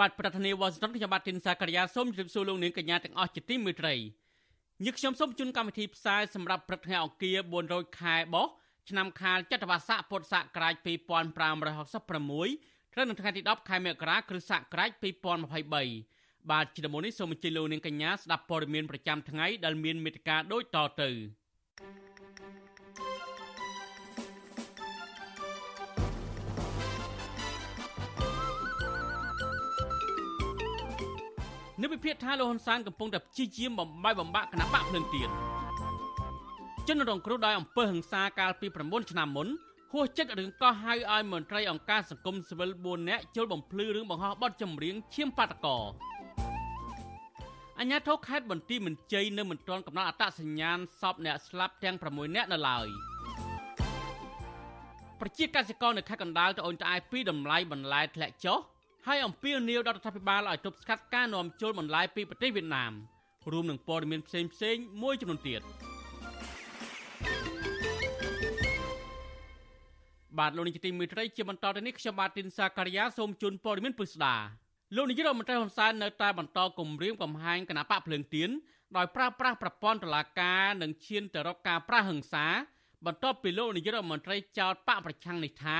បាទប្រធានាទីវ៉ាស៊ីនតោនខ្ញុំបាទទីនសាករិយាសូមជម្រាបសួរលោកនាងកញ្ញាទាំងអស់ជាទីមេត្រីយើខ្ញុំសូមជូនកម្មវិធីផ្សាយសម្រាប់ព្រឹកថ្ងៃអង្គារ400ខែបោះឆ្នាំខាលចត្វាស័កពុទ្ធសករាជ2566ត្រូវនៅថ្ងៃទី10ខែមករាគ្រិស្តសករាជ2023បាទជាដំបូងនេះសូមអញ្ជើញលោកនាងកញ្ញាស្ដាប់ព័ត៌មានប្រចាំថ្ងៃដែលមានមេត្តាដូចតទៅ នៅវិភាគថាលោកហ៊ុនសែនកំពុងតែព្យាយាមបំបីបំបាក់គណៈបកភ្លើងទៀនជនរងគ្រោះដោយអំពើហិង្សាកាលពី9ឆ្នាំមុនហួសចិត្តរឿងកោះហៅឲ្យមន្ត្រីអង្គការសង្គមស៊ីវិល4នាក់ចូលបំភ្លឺរឿងបង្ហោះបទចម្រៀងឈាមបាតកោអញ្ញាធិខេត្តបន្ទាយមានជ័យនៅមិនទាន់កំណត់អត្តសញ្ញាណសពអ្នកស្លាប់ទាំង6នាក់នៅឡើយប្រជាកសិករនៅខេត្តកណ្ដាលត្អូញត្អែពីតម្លៃបន្លែធ្លាក់ចុះ ហើយអំពាវនាវដល់រដ្ឋាភិបាលឲ្យទប់ស្កាត់ការនាំចូលបន្លែពីប្រទេសវៀតណាមរួមនឹងព័ត៌មានផ្សេងៗមួយចំនួនទៀត។បាទលោកនាយកទីមេត្រីជាបន្តទៅនេះខ្ញុំបាទទីនសាការីយ៉ាសូមជូនព័ត៌មានពិស្ដាលោកនាយករដ្ឋមន្ត្រីហ៊ុនសែននៅតែបន្តគម្រាមកំហែងគណៈបកភ្លើងទៀនដោយប្រើប្រាស់ប្រព័ន្ធតុលាការនិងឈានទៅរកការប្រាស់ហិង្សាបន្ទាប់ពីលោកនាយករដ្ឋមន្ត្រីចោទបកប្រឆាំងនេះថា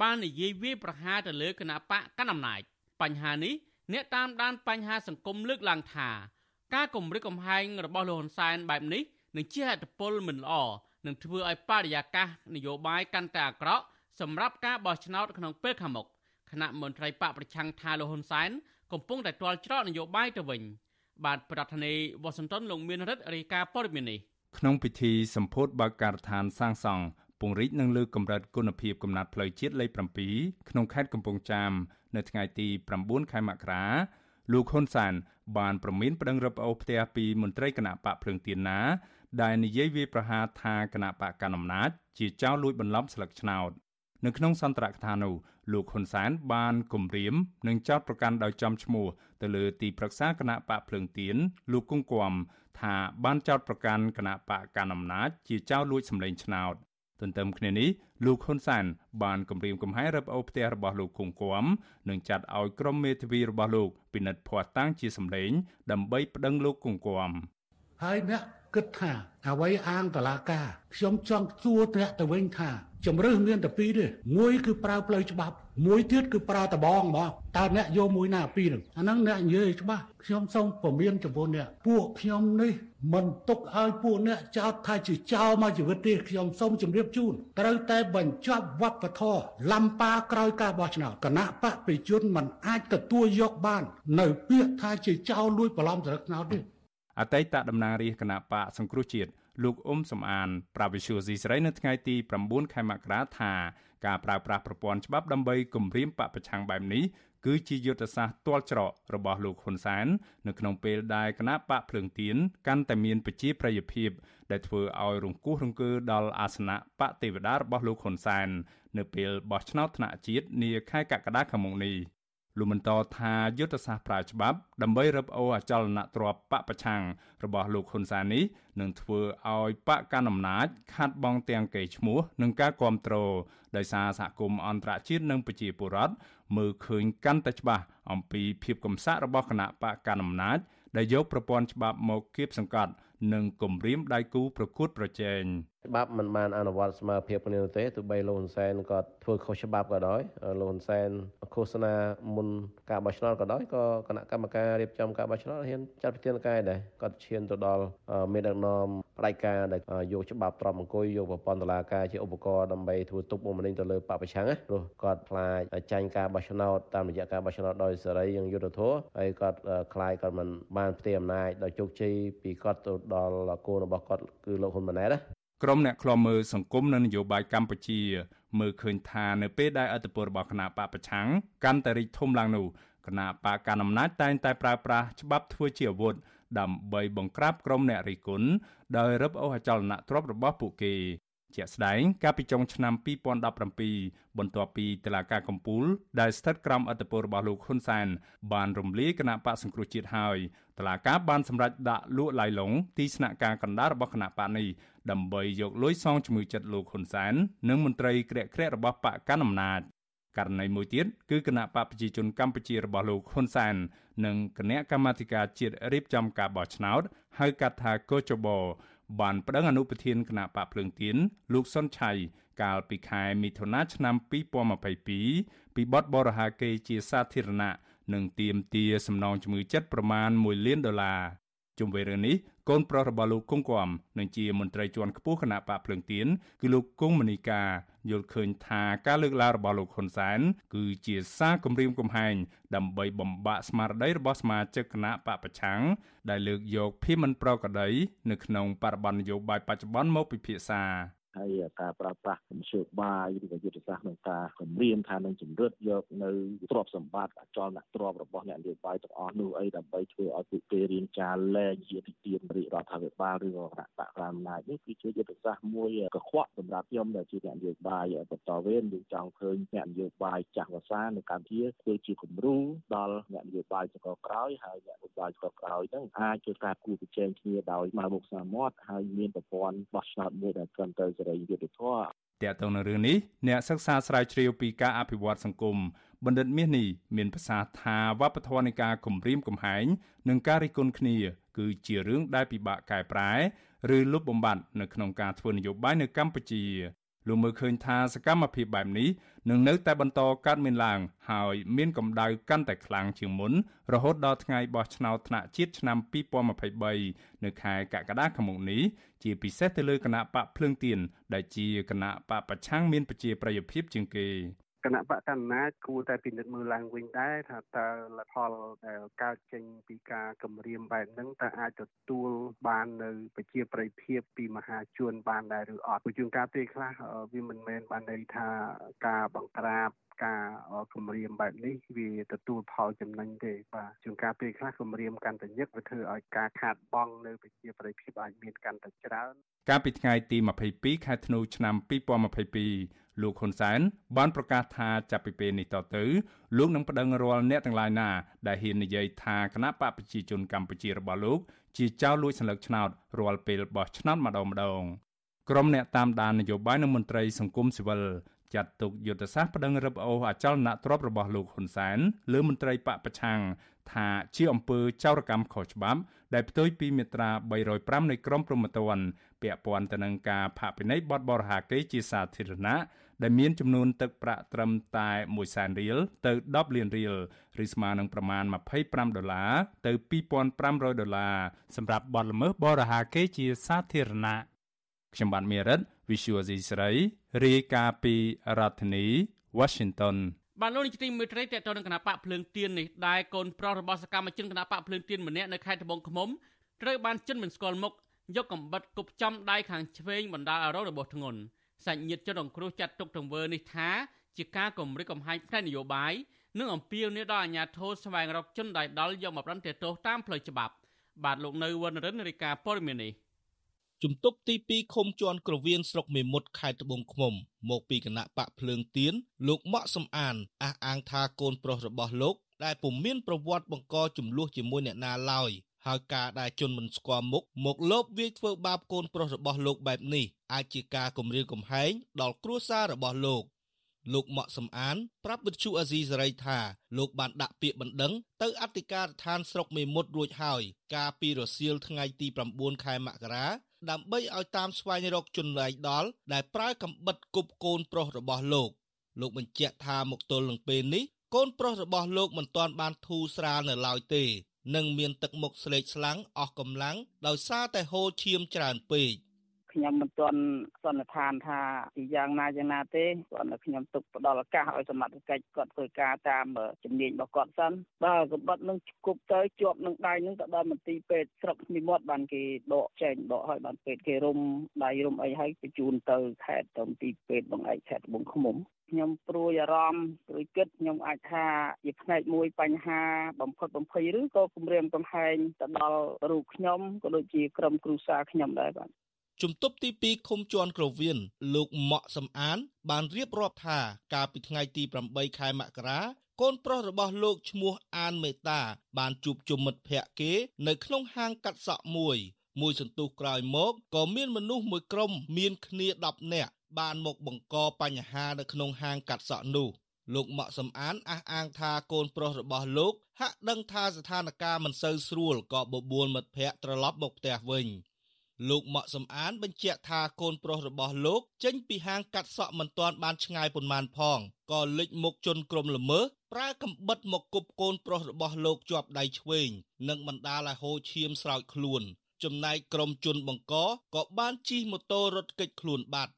បាននិយាយវាយប្រហារទៅលើគណៈបកកណ្ដាលអំណាចបញ្ហានេះអ្នកតាមដានបញ្ហាសង្គមលើកឡើងថា ការគម្រាមកំហែងរបស់លោកហ៊ុនសែនបែបនេះនឹងជាហេតុផលមិនល្អនឹងធ្វើឲ្យបរិយាកាសនយោបាយកាន់តែអាក្រក់សម្រាប់ការបោះឆ្នោតក្នុងពេលខាងមុខគណៈមន្ត្រីបកប្រឆាំងថាលោកហ៊ុនសែនកំពុងតែទាល់ច្រកនយោបាយទៅវិញ បាទប្រធានាធិបតីវ៉ាស៊ីនតោនលោកមានរិទ្ធរាយការណ៍ព័ត៌មាននេះក្នុងពិធីសម្ពោធបើកការដ្ឋានសាងសង់ ពង្រីកនិងលើកកម្រិតគុណភាពកំណត់ផ្លូវជាតិលេខ7ក្នុងខេត្តកំពង់ចាមនៅថ្ងៃទី9ខែមករាលោកហ៊ុនសាន បានប្រមានប្តឹងរឹបអូសផ្ទះពីមន្ត្រីគណៈបកភ្លើងទៀនណាដែលនិយាយវាប្រហារថាគណៈបកកណ្ដាលអំណាចជាចៅលួចបន្លំស្លឹកឆ្នោតនៅក្នុងសន្ទរកថានោះលោកហ៊ុនសែនបានគម្រាមនិងចោទប្រកាន់ដោយចំឈ្មោះទៅលើទីប្រឹក្សាគណៈបកភ្លើងទៀនលោកគង្គគំថាបានចោទប្រកាន់គណៈបកកណ្ដាលអំណាចជាចៅលួចសម្លេងឆ្នោត ទន្ទឹមគ្នានេះលោកហ៊ុនសែនបានគម្រាមកំហែងរឹបអូសផ្ទះរបស់លោកគង្គគំនិងចាត់ឲ្យក្រុមមេធាវីរបស់លោកពិនិត្យភ័ស្តុតាងជាសម្លេងដើម្បីប្តឹងលោកគង្គគំហើយអ្នក គិតថាអ្វីអាងតឡាការខ្ញុំចង់សួរអ្នកទៅវិញថាជំរឿសមានតែពីរទេមួយគឺប្រើផ្លូវច្បាប់ មួយទៀតគឺប្រើតបងហ្មងតើអ្នកយកមួយណាពីរហ្នឹងអាហ្នឹងអ្នកនិយាយច្បាស់ខ្ញុំសូមពមៀនចំពោះអ្នកពួកខ្ញុំនេះមិនទុកឲ្យពួកអ្នកចោទថាជាចោលមកជីវិតទេខ្ញុំសូមជម្រាបជូនត្រូវតែបញ្ចប់វប្បធម៌លំប៉ាក្រោយការបោះឆ្នោតគណៈបកប្រជាជនមិនអាចទទួលយកបាន នៅពាក្យថាជាចោលលួចបន្លំស្លឹកឆ្នោតទេ អតីតតំណាងរាជគណៈបកសង្គ្រោះជាតិលោកអ៊ុំសំអានប្រាវិសុយស៊ីស្រីនៅថ្ងៃទី9ខែមករាថាការប្រើប្រាស់ប្រព័ន្ធច្បាប់ដើម្បីគម្រាមបពប្រឆាំងបែបនេះគឺជាយុទ្ធសាស្ត្រទាល់ច្រករបស់លោកហ៊ុនសែននៅក្នុងពេលដែលគណៈបកភ្លើងទៀនកាន់តែមានប្រជាប្រិយភាពដែលធ្វើឲ្យរង្គោះរង្គើដល់អាសនៈបកទេវតារបស់លោកហ៊ុនសែននៅពេលបោះឆ្នោតថ្នាក់ជាតិនាខែកក្កដាខាងមុខនេះ លោកបន្តថាយុទ្ធសាស្ត្រប្រើច្បាប់ដើម្បីរឹបអូសអចលនទ្រព្យបពប្រឆាំងរបស់លោកហ៊ុនសែននេះនឹងធ្វើឲ្យបកកណ្ដាលអំណាចខាត់បងទាំងកេរ្តិ៍ឈ្មោះនិងការគ្រប់គ្រងដោយសារសហគមន៍អន្តរជាតិនិងប្រជាពលរដ្ឋមើលឃើញកាន់តែច្បាស់អំពីភាពកំសាករបស់គណៈបកកណ្ដាលអំណាចដែលយកប្រព័ន្ធច្បាប់មកគៀបសង្កត់និងគំរាមដៃគូប្រកួតប្រជែង ច្បាប់មិនបានអនុវត្តស្មើភាពគ្នាទេទោះបីលោកហ៊ុនសែនក៏ធ្វើខុសច្បាប់ក៏ដោយលោកហ៊ុនសែនឃោសនាមុនការបោះឆ្នោតក៏ដោយក៏គណៈកម្មការរៀបចំការបោះឆ្នោតហ៊ានចាត់វិធានការដែរគាត់ឈានទៅដល់មេដឹកនាំផ្ដាច់ការដែលយកច្បាប់ទ្របអង្គុយយកប្រព័ន្ធតុលាការជាឧបករណ៍ដើម្បីធ្វើទុកបុកម្នេញទៅលើបពប្រឆាំងណាព្រោះគាត់ខ្លាចចាញ់ការបោះឆ្នោតតាមរយៈការបោះឆ្នោតដោយសេរីនិងយុត្តិធម៌ហើយគាត់ខ្លាចគាត់មិនបានផ្ទេរអំណាចដោយជោគជ័យពីគាត់ទៅដល់កូនរបស់គាត់គឺលោកហ៊ុនម៉ាណែតណា ក្រុមអ្នកខ្លាំមើលសង្គមនិងនយោបាយកម្ពុជាមើលឃើញថានៅពេលដែលអធិបតេយ្យរបស់គណៈបកប្រឆាំងកាន់តែរីកធំឡើងនោះគណៈបកកណ្ដាលអំណាចតែងតែប្រើប្រាស់ច្បាប់ធ្វើជាអាវុធដើម្បីបង្ក្រាបក្រុមអ្នករិះគន់ដោយរឹបអូសអចលនទ្រព្យរបស់ពួកគេ ជាក់ស្ដែងកាលពីចុងឆ្នាំ2017បន្ទាប់ពីតឡាការកំពូល ដែលស្ថិតក្រោមអធិបតេយ្យរបស់លោកហ៊ុនសែនបានរំលាយគណៈបកសង្គ្រោះជាតិហើយតឡាការបានសម្រេចដាក់លក់ឡាយឡុងទីស្នាក់ការកណ្ដាលរបស់គណៈបកនេះដើម្បីយកលុយសងជំងឺចិត្តលោកហ៊ុនសែននិងមន្ត្រីក្រាក់ក្រាក់របស់បកកណ្ដាលអំណាចករណីមួយទៀតគឺគណៈបកប្រជាជនកម្ពុជារបស់លោកហ៊ុនសែននិងគណៈកម្មាធិការជាតិរៀបចំការបោះឆ្នោតហៅកាត់ថាកោចបោ បានប្តឹងអនុប្រធានគណៈបកភ្លើងទៀនលោកសុនឆៃកាលពីខែមិថុនាឆ្នាំ2022ពីបទបរិហាកេរជាសាធារណៈនិងទាមទារសំណងជំងឺចិត្តប្រមាណ1លានដុល្លារជុំវិញរឿងនេះ កូនប្រុសរបស់លោកគង់គំនិងជាមន្ត្រីជាន់ខ្ពស់គណៈបកភ្លើងទៀនគឺលោកគង់មនីកាយល់ឃើញថាការលើកឡើងរបស់លោកហ៊ុនសែនគឺជាសារគំរាមកំហែងដើម្បីបំបាក់ស្មារតីរបស់សមាជិកគណៈបកប្រឆាំងដែលលើកយកភាពមិនប្រក្រតីនៅក្នុងបរិបទនយោបាយបច្ចុប្បន្នមកពិភាក្សា ហើយការប្រើប្រាស់មធ្យោបាយឬក៏យុទ្ធសាស្ត្រក្នុងការគម្រាមថានឹងជំរិតយកនៅទ្រព្យសម្បត្តិអចលនទ្រព្យរបស់អ្នកនយោបាយទាំងអស់នោះអីដើម្បីធ្វើឲ្យពួកគេរៀងចាលែងជាទីទានរាជរដ្ឋាភិបាលឬក៏គណៈបកក្រមអំណាចនេះគឺជាយុទ្ធសាស្ត្រមួយកខ្វក់សម្រាប់ខ្ញុំដែលជាអ្នកនយោបាយបន្តវេនយើងចង់ឃើញអ្នកនយោបាយចាស់វសានៅកម្ពុជាធ្វើជាគំរូដល់អ្នកនយោបាយចកក្រោយហើយអ្នកនយោបាយចកក្រោយហ្នឹងអាចជួយការគូប្រជែងគ្នាដោយមកមុខស្មាមាត់ហើយមានប្រព័ន្ធបោះឆ្នោតមួយដែលត្រឹមត្រូវសេរីយុត្តិធម៌តើតើនៅរឿងនេះអ្នកសិក្សាស្រាវជ្រាវពីការអភិវឌ្ឍសង្គមបណ្ឌិតមាសនេះមានប្រសាសន៍ថាវប្បធម៌នៃការគំរាមកំហែងនិងការរិះគន់គ្នា គឺជារឿងដែលពិបាកកែប្រែ ឬលុបបំបាត់នៅក្នុងការធ្វើនយោបាយនៅកម្ពុជា លោកមើលឃើញថាសកម្មភាពបែបនេះនឹងនៅតែបន្តកើតមានឡើង ហើយមានកម្ដៅកាន់តែខ្លាំងជាងមុនរហូតដល់ថ្ងៃបោះឆ្នោតថ្នាក់ជាតិឆ្នាំ2023នៅខែកក្កដាខាងមុខនេះជាពិសេសទៅលើគណៈបកភ្លើងទៀនដែលជាគណៈបកប្រឆាំងមានប្រជាប្រិយភាពជាងគេ គណៈបកកណ្ណាចគួរតែពិនិត្យមើលឡើងវិញដែរថាតើលទ្ធផលដែលកើតចេញពីការគម្រាមបែបហ្នឹងតើអាចទទួលបាននៅប្រជាប្រិយភាពពីមហាជនបានដែរឬអត់ព្រោះជួនកាលពេលខ្លះវាមិនមែនបានន័យថាការបង្ក្រាបការគម្រាមបែបនេះវាទទួលផលចំណេញទេបាទជួនកាលពេលខ្លះគម្រាមកាន់តែញឹកវាធ្វើឲ្យការខាតបង់នៅប្រជាប្រិយភាពអាចមានកាន់តែច្រើន កាលពីថ្ងៃទី22ខែធ្នូឆ្នាំ2022លោកហ៊ុនសែនបានប្រកាសថាចាប់ពីពេលនេះតទៅលោកនឹងប្តឹងរាល់អ្នកទាំងឡាយណាដែលហ៊ាននិយាយថាគណៈបកប្រជាជនកម្ពុជារបស់លោកជាចៅលួចសន្លឹកឆ្នោតរាល់ពេលបោះឆ្នោតម្ដងម្ដងក្រុមអ្នកតាមដាននយោបាយនិងមន្ត្រីសង្គមស៊ីវិលចាត់ទុកយុទ្ធសាស្ត្រប្តឹងរឹបអូសអចលនទ្រព្យរបស់លោកហ៊ុនសែនលើមន្ត្រីបកប្រឆាំង ថាជាអំពើចោរកម្មខុសច្បាប់ដែលផ្ទុយពីមាត្រា305នៃក្រមព្រហ្មទណ្ឌពាក់ព័ន្ធទៅនឹងការផាកពិន័យបទបរហាកេរជាសាធារណៈដែលមានចំនួនទឹកប្រាក់ត្រឹមតែ1សែនរៀលទៅ10លានរៀលឬស្មើនឹងប្រមាណ25ដុល្លារទៅ2500ដុល្លារសម្រាប់បទល្មើសបរិហាកេជាសាធារណៈខ្ញុំបាទមេរិត Visual C ស្រីរាយការណ៍ពីរដ្ឋធានី Washington បានលោកនាយកទីមេត្រីតទៅនឹងគណៈបកភ្លើងទៀននេះដែលកូនប្រុសរបស់សកម្មជនគណៈបកភ្លើងទៀនម្នាក់នៅខេត្តត្បូងឃ្មុំត្រូវបានជិនមិនស្គាល់មុខយកកំបិតគប់ចំដៃខាងឆ្វេងបណ្ដាលឲ្យរងរបួសធ្ងន់សាច់ញាតិជនរងគ្រោះចាត់ទុកទង្វើនេះថាជាការគំរាមកំហែងផ្នែកនយោបាយនិងអំពាវនាវដល់អាជ្ញាធរស្វែងរកជនដែលដល់យកមកប្រន្ទាទោសតាមផ្លូវច្បាប់បាទលោកនៅវណ្ណរិនរាយការណ៍ព័ត៌មាននេះ ជំទប់ទី2ឃុំជន់ក្រវៀនស្រុកមេមត់ខេត្តត្បូងឃ្មុំ មកពីគណៈបកភ្លើងទៀនលោកម៉ាក់សំអានអះអាងថាកូនប្រុសរបស់លោក ដែលពុំមានប្រវត្តិបង្កចំនួនជាមួយអ្នកណាឡើយហើយការដែលជនមិនស្គាល់មុខមកលបវាយធ្វើបាបកូនប្រុសរបស់លោកបែបនេះអាចជាការគំរាមកំហែងដល់គ្រួសាររបស់លោកលោកម៉ាក់សំអានប្រាប់វិទ្យុអាស៊ីសេរីថាលោកបានដាក់ពាក្យបណ្ដឹងទៅអធិការដ្ឋានស្រុកមេមត់រួចហើយ កាលពីរសៀលថ្ងៃទី9ខែមករា ដើម្បីឲ្យតាមស្វែងរកជនលែងដល់ដែលប្រើកំបិតគប់កូនប្រុសរបស់លោកលោកបញ្ជាក់ថាមកទល់នឹងពេលនេះកូនប្រុសរបស់លោកមិនទាន់បានធូរស្រាលនៅឡើយទេ និងមានទឹកមុខស្លេកស្លាំងអស់កម្លាំងដោយសារតែហូរឈាមច្រើនពេក ខ្ញុំមិនទាន់សន្និដ្ឋានថាពីយ៉ាងណាយ៉ាងណាទេគាត់តែខ្ញុំទុកផ្ដល់ឱកាសឲ្យសមត្ថកិច្ចគាត់ធ្វើការតាមជំនាញរបស់គាត់សិនបើក្បត់នឹងគប់ទៅជាប់នឹងដៃនឹងទៅដល់មន្ទីរពេទ្យស្រុកនិមិត្តបានគេដកចេញដកឲ្យបានពេទ្យគេរុំដៃរុំអីឲ្យបញ្ជូនទៅខេត្តទៅមន្ទីរពេទ្យបងឯកខេត្តត្បូងឃ្មុំខ្ញុំព្រួយអារម្មណ៍ព្រួយគិតខ្ញុំអាចថាជាផ្នែកមួយបញ្ហាបំផុតបំភ័យឬក៏គម្រាមកំហែងទៅដល់រូបខ្ញុំក៏ដូចជាក្រុមគ្រួសារខ្ញុំដែរបាទ ជំទប់ទី2ឃុំជាន់ក្រវៀនលោកម៉ាក់សំអាន បានរៀបរាប់ថា កាលពីថ្ងៃទី8ខែមករាកូនប្រុសរបស់លោកឈ្មោះអានមេតា បានជួបជុំមិត្តភ័ក្តិគេ នៅក្នុងហាងកាត់សក់មួយមួយសន្ទុះក្រោយមកក៏មានមនុស្សមួយក្រុមមានគ្នា10នាក់បានមកបង្កបញ្ហានៅក្នុងហាងកាត់សក់នោះលោកម៉ាក់សំអានអះអាងថាកូនប្រុសរបស់លោកហាក់ដឹងថាស្ថានភាពមិនសូវស្រួលក៏បបួលមិត្តភ័ក្តិត្រឡប់មកផ្ទះវិញ លោកម៉ាក់សំអានបញ្ជាក់ថាកូនប្រុសរបស់លោក ចេញពីហាងកាត់សក់មិនទាន់បានឆ្ងាយប៉ុន្មានផងក៏លេចមុខជន់ក្រុមល្មើសប្រើកំបិតមកគប់កូនប្រុសរបស់លោកជាប់ដៃឆ្វេងនិងបណ្ដាលឲ្យហូរឈាមស្រោចខ្លួនចំណែកក្រុមជនបង្កក៏បានជិះម៉ូតូរត់គេចខ្លួនបាត់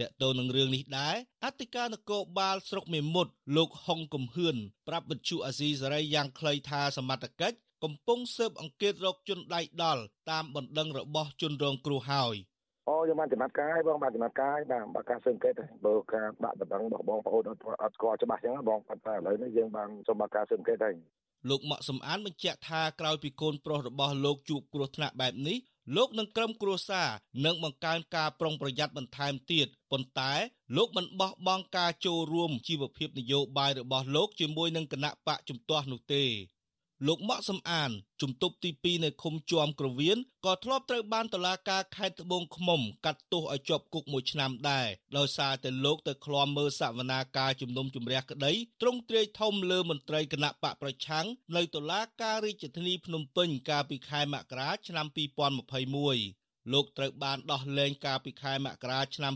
តកតទៅនឹងរឿងនេះដែរអធិការនគរបាលស្រុកមេមត់លោកហុងកំហឿនប្រាប់វិទ្យុអាស៊ីសេរីយ៉ាងខ្លីថាសមត្ថកិច្ច កំពុងស៊ើបអង្កេតរកជនដៃដល់តាមបណ្ដឹងរបស់ជនរងគ្រោះហើយអូយើងបានចំណាត់ការហើយបងបានចំណាត់ការហើយបាទបើការស៊ើបអង្កេតបើការបាក់បណ្ដឹងរបស់បងប្អូនអត់អត់ស្គាល់ច្បាស់ចឹងបងប៉ុន្តែឥឡូវនេះយើងបានសូមបើការស៊ើបអង្កេតហើយលោកម៉ាក់សំអានបញ្ជាក់ថាក្រោយពីកូនប្រុសរបស់លោកជួបគ្រោះថ្នាក់បែបនេះលោកនឹងក្រុមគ្រួសារនឹងបង្កើនការប្រុងប្រយ័ត្នបន្ថែមទៀតប៉ុន្តែលោកមិនបោះបង់ការចូលរួមជីវភាពនយោបាយរបស់លោកជាមួយនឹងគណៈបកជំទាស់នោះទេ លោកម៉ាក់សំអានជំទប់ទី2នៅឃុំជាំក្រវៀនក៏ធ្លាប់ត្រូវបានតុលាការខេត្តត្បូងឃ្មុំកាត់ទោសឲ្យជាប់គុកមួយឆ្នាំដែរដោយសារតែលោកទៅឃ្លាំមើលសវនាការជំនុំជម្រះក្តីទ្រង់ទ្រាយធំលើមន្ត្រីគណៈបកប្រឆាំងនៅតុលាការរាជធានីភ្នំពេញកាលពីខែមករាឆ្នាំ2021លោកត្រូវបានដោះលែងកាលពីខែមករាឆ្នាំ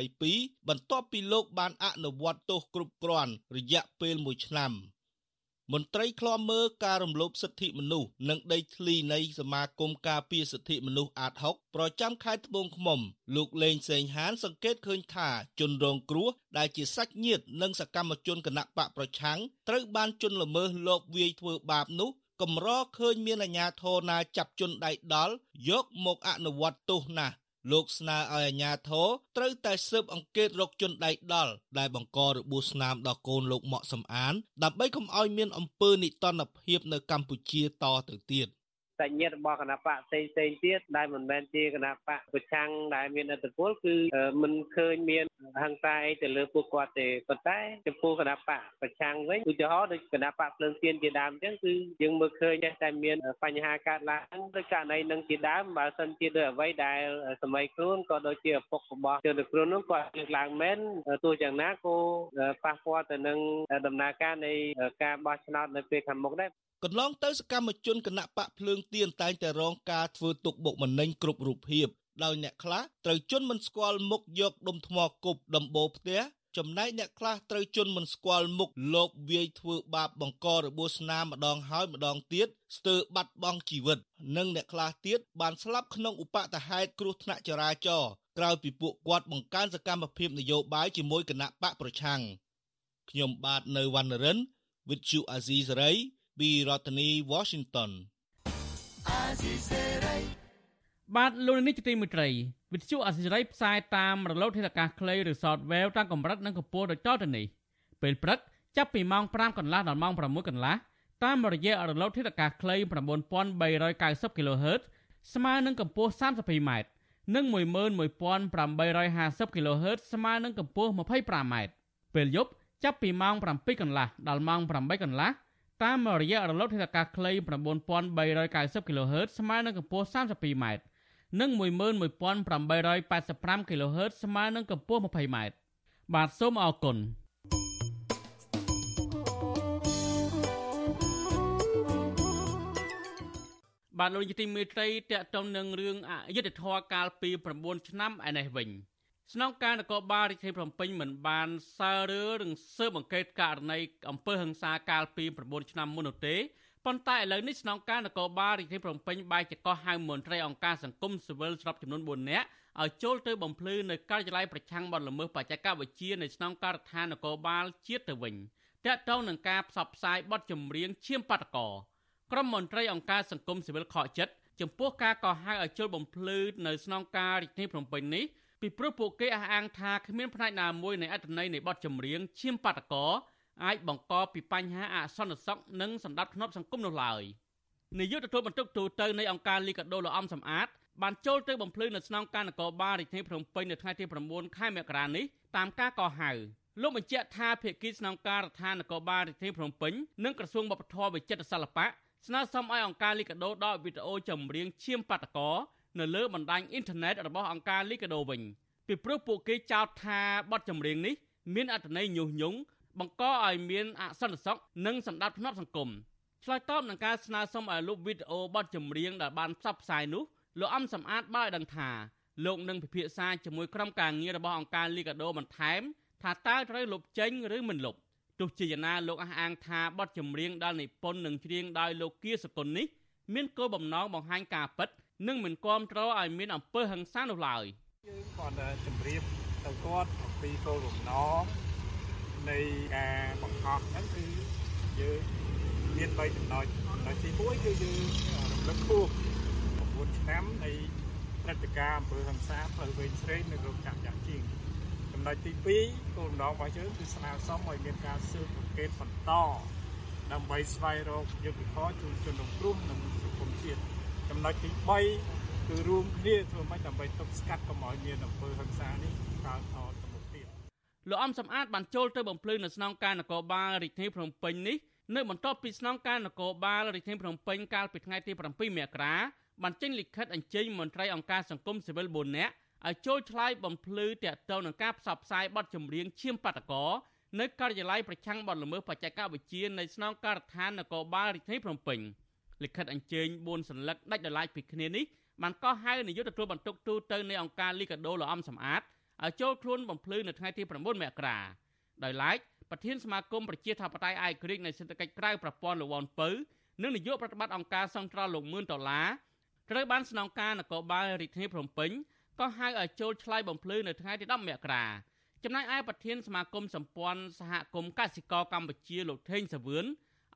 2022បន្ទាប់ពីលោកបានអនុវត្តទោសគ្រប់គ្រាន់រយៈពេល1ឆ្នាំ។ មន្ត្រីឃ្លាំមើលការរំលោភសិទ្ធិមនុស្សនិងដីធ្លីនៃសមាគមការពារសិទ្ធិមនុស្សអាត6ប្រចាំខេត្តត្បូងឃ្មុំ លោកលេងសេងហាន សង្កេតឃើញថាជនរងគ្រោះដែលជាសាច់ញាតិនិងសកម្មជនគណៈបកប្រឆាំងត្រូវបានជន់ល្មើសលបវាយធ្វើបាបនោះកម្រឃើញមានអាជ្ញាធរណាចាប់ជនដៃដល់យកមកអនុវត្តទោសណាស់ លោកស្នើឲ្យអាជ្ញាធរត្រូវតែស៊ើបអង្កេតរកជនដៃដល់ដែលបង្ករបួសស្នាមដល់កូនលោកម៉ាក់សំអាន ដើម្បីកុំឲ្យមានអំពើនិទានភាពនៅកម្ពុជាតទៅទៀត សញ្ញារបស់គណៈបកផ្សេងផ្សេងទៀតដែលមិនមែនជាគណៈបកប្រឆាំងដែលមានអធិបុលគឺមិនឃើញមានហង្សាអីទៅលើពួកគាត់ទេប៉ុន្តែចំពោះគណៈបកប្រឆាំងវិញឧទាហរណ៍ដូចគណៈបកភ្លើងទៀនជាដើមអញ្ចឹងគឺយើងមើលឃើញតែមានបញ្ហាកើតឡើងដូចករណីនឹងជាដើមបើសិនជាដោយអ្វីដែលសម័យខ្លួនក៏ដូចជាឪពុករបស់ជនរងគ្រោះនោះគាត់លើកឡើងមែនទោះយ៉ាងណាក៏ប៉ះពាល់ទៅនឹងដំណើរការនៃការបោះឆ្នោតនៅពេលខាងមុខដែរកន្លងទៅសកម្មជនគណៈបកភ្លើងទៀនតែងតែរងការធ្វើទុកបុកម្នេញគ្រប់រូបភាពដោយអ្នកខ្លះត្រូវជន់មិនស្គាល់មុខយកដុំថ្មគប់ដំបូលផ្ទះចំណែកអ្នកខ្លះត្រូវជន់មិនស្គាល់មុខលបវាយធ្វើបាបបង្ករបួសស្នាមម្ដងហើយម្ដងទៀតស្ទើរបាត់បង់ជីវិត និងអ្នកខ្លះទៀតបានស្លាប់ក្នុងឧបតហេតុគ្រោះថ្នាក់ចរាចរណ៍ក្រោយពីពួកគាត់បង្កើនសកម្មភាពនយោបាយជាមួយគណៈបកប្រឆាំងខ្ញុំបាទនៅវណ្ណរិន with you Azizi Saray ពីរដ្ឋធានី Washington បាទលោកនេះជាទីមេត្រីវិទ្យុអសិរ័យផ្សាយតាមរលកធាតុអាកាសខ្លីឬ Shortwave តាមកម្រិតនិងកម្ពស់ដូចតទៅនេះពេលព្រឹកចាប់ពីម៉ោង5កន្លះដល់ម៉ោង6កន្លះតាមរយៈរលកធាតុអាកាសខ្លី9390 kHz ស្មើនឹងកម្ពស់ 32m និង11850 kHz ស្មើនឹងកម្ពស់ 25m ពេលយប់ចាប់ពីម៉ោង7កន្លះដល់ម៉ោង8កន្លះ តាមរយៈរលកធាតុអាកាសខ្លី9390 kHz ស្មើនឹងកម្ពស់ 32m និង11885 kHz ស្មើនឹងកម្ពស់ 20m បាទសូមអរគុណបាទលោកយុតិមេត្រីតកតងនឹងរឿងអយុធធរកាលពី9ឆ្នាំឯនេះវិញ ស្នងការនគរបាលរាជធានីភ្នំពេញមិនបានសើរឿងស៊ើបអង្កេតករណីអំពើហិង្សាកាលពី9ឆ្នាំមុននោះទេប៉ុន្តែឥឡូវនេះស្នងការនគរបាលរាជធានីភ្នំពេញបែរជាកោះហៅមន្ត្រីអង្គការសង្គមស៊ីវិលស្របចំនួន4នាក់ឲ្យចូលទៅបំភ្លឺនៅការិយាល័យប្រឆាំងបទល្មើសបច្ចេកវិទ្យានៃស្នងការដ្ឋាននគរបាលជាតិទៅវិញតាក់ទងនឹងការផ្សព្វផ្សាយបទចម្រៀងឈាមបាតកោក្រុមមន្ត្រីអង្គការសង្គមស៊ីវិលខកចិត្តចំពោះការកោះហៅឲ្យចូលបំភ្លឺនៅស្នងការរាជធានីភ្នំពេញនេះ ពីព្រោះពួកគេអះអាងថាគ្មានផ្នែកណាមួយនៃអត្ថន័យនៃបទចម្រៀងឈាមបាតកោអាចបង្កពីបញ្ហាអសន្តិសុខនិងសន្តិភាពសង្គមនោះឡើយនាយកទទួលបន្ទុកទូតនៃអង្គការលីកាដូលោកអំសំអាតបានចូលទៅបំភ្លឺនៅស្នងការនគរបាលរាជធានីភ្នំពេញនៅថ្ងៃទី9ខែមករានេះតាមការកោះហៅលោកបញ្ជាក់ថាភាគីស្នងការរដ្ឋាភិបាលនគរបាលរាជធានីភ្នំពេញនិងក្រសួងវប្បធម៌វិចិត្រសិល្បៈស្នើសុំឲ្យអង្គការលីកាដូដកវីដេអូចម្រៀងឈាមបាតកោ នៅលើបណ្ដាញអ៊ីនធឺណិតរបស់អង្គការលីកាដូវិញពីព្រោះពួកគេចោទថាបទចម្រៀងនេះមានអត្ថន័យញុះញង់បង្កឲ្យមានអសន្តិសុខនិងសន្តិភាពសង្គមឆ្លើយតបនឹងការស្នើសុំឲ្យលុបវីដេអូបទចម្រៀងដែលបានផ្សព្វផ្សាយនោះលោកអំសំអាតបានឲ្យដឹងថាលោកនឹងពិភាក្សាជាមួយក្រុមការងាររបស់អង្គការលីកាដូបន្ថែមថាតើត្រូវលុបចេញឬមិនលុបទោះជាយ៉ាងណាលោកអះអាងថាបទចម្រៀងដែលនិពន្ធនិងច្រៀងដោយលោកគៀសកុលនេះមានគោលបំណងបង្ហាញការពិត និងមិនគាំទ្រឲ្យមានអំពើហិង្សានោះឡើយយើងគាត់ជម្រាបទៅគាត់អំពីគោលបំណងនៃការបង្ហោះហ្នឹងគឺយើងមាន3ចំណុចចំណុចទី1គឺយើងរំលឹកខួប9ឆ្នាំនៃព្រឹត្តិការណ៍អំពើហិង្សាផ្លូវវែងស្រេងនៅរោងចក្រយ៉ាងជាងចំណុចទី2គោលបំណងរបស់យើងគឺស្នើសុំឲ្យមានការស៊ើបអង្កេតបន្តដើម្បីស្វែងរកយុត្តិធម៌ជូនជនរងគ្រោះនិងសង្គមជាតិ ចំណុចទី3គឺរួមគ្នាធ្វើម៉េចដើម្បីទប់ស្កាត់កុំឲ្យមានអំពើហិង្សានេះកើតថតទៅមុខទៀតលោកអំសំអាតបានចូលទៅបំភ្លឺនៅស្នងការនគរបាលរាជធានីភ្នំពេញនេះនៅបន្ទាប់ពីស្នងការនគរបាលរាជធានីភ្នំពេញកាលពីថ្ងៃទី7មករាបានចេញលិខិតអញ្ជើញមន្ត្រីអង្គការសង្គមស៊ីវិល4នាក់ឲ្យចូលឆ្លើយបំភ្លឺតាក់ទងនឹងការផ្សព្វផ្សាយបទចម្រៀងឈាមបាតកោនៅការិយាល័យប្រឆាំងបទល្មើសបច្ចេកវិទ្យានៃស្នងការដ្ឋាននគរបាលរាជធានីភ្នំពេញ លិខិតអញ្ជើញ4សន្លឹកដាច់ដោយឡែកពីគ្នានេះបានកោះហៅនាយកទទួលបន្ទុកទូទៅនៃអង្គការលីកាដូលោកអំសំអាតឲ្យចូលខ្លួនបំភ្លឺនៅថ្ងៃទី9មករាដោយឡែកប្រធានសមាគមប្រជាធិបតេយ្យឯករាជ្យនៃសេដ្ឋកិច្ចក្រៅប្រព័ន្ធលោកវ៉ាន់ពៅនិងនាយកប្រតិបត្តិអង្គការសង្ត្រលលោកមឿនដុល្លារត្រូវបានស្នងការនគរបាលរាជធានីភ្នំពេញក៏ហៅឲ្យចូលឆ្លើយបំភ្លឺនៅថ្ងៃទី10មករាចំណែកឯប្រធានសមាគមសម្ព័ន្ធសហគមន៍កសិករកម្ពុជាលោកថេងសាវឿន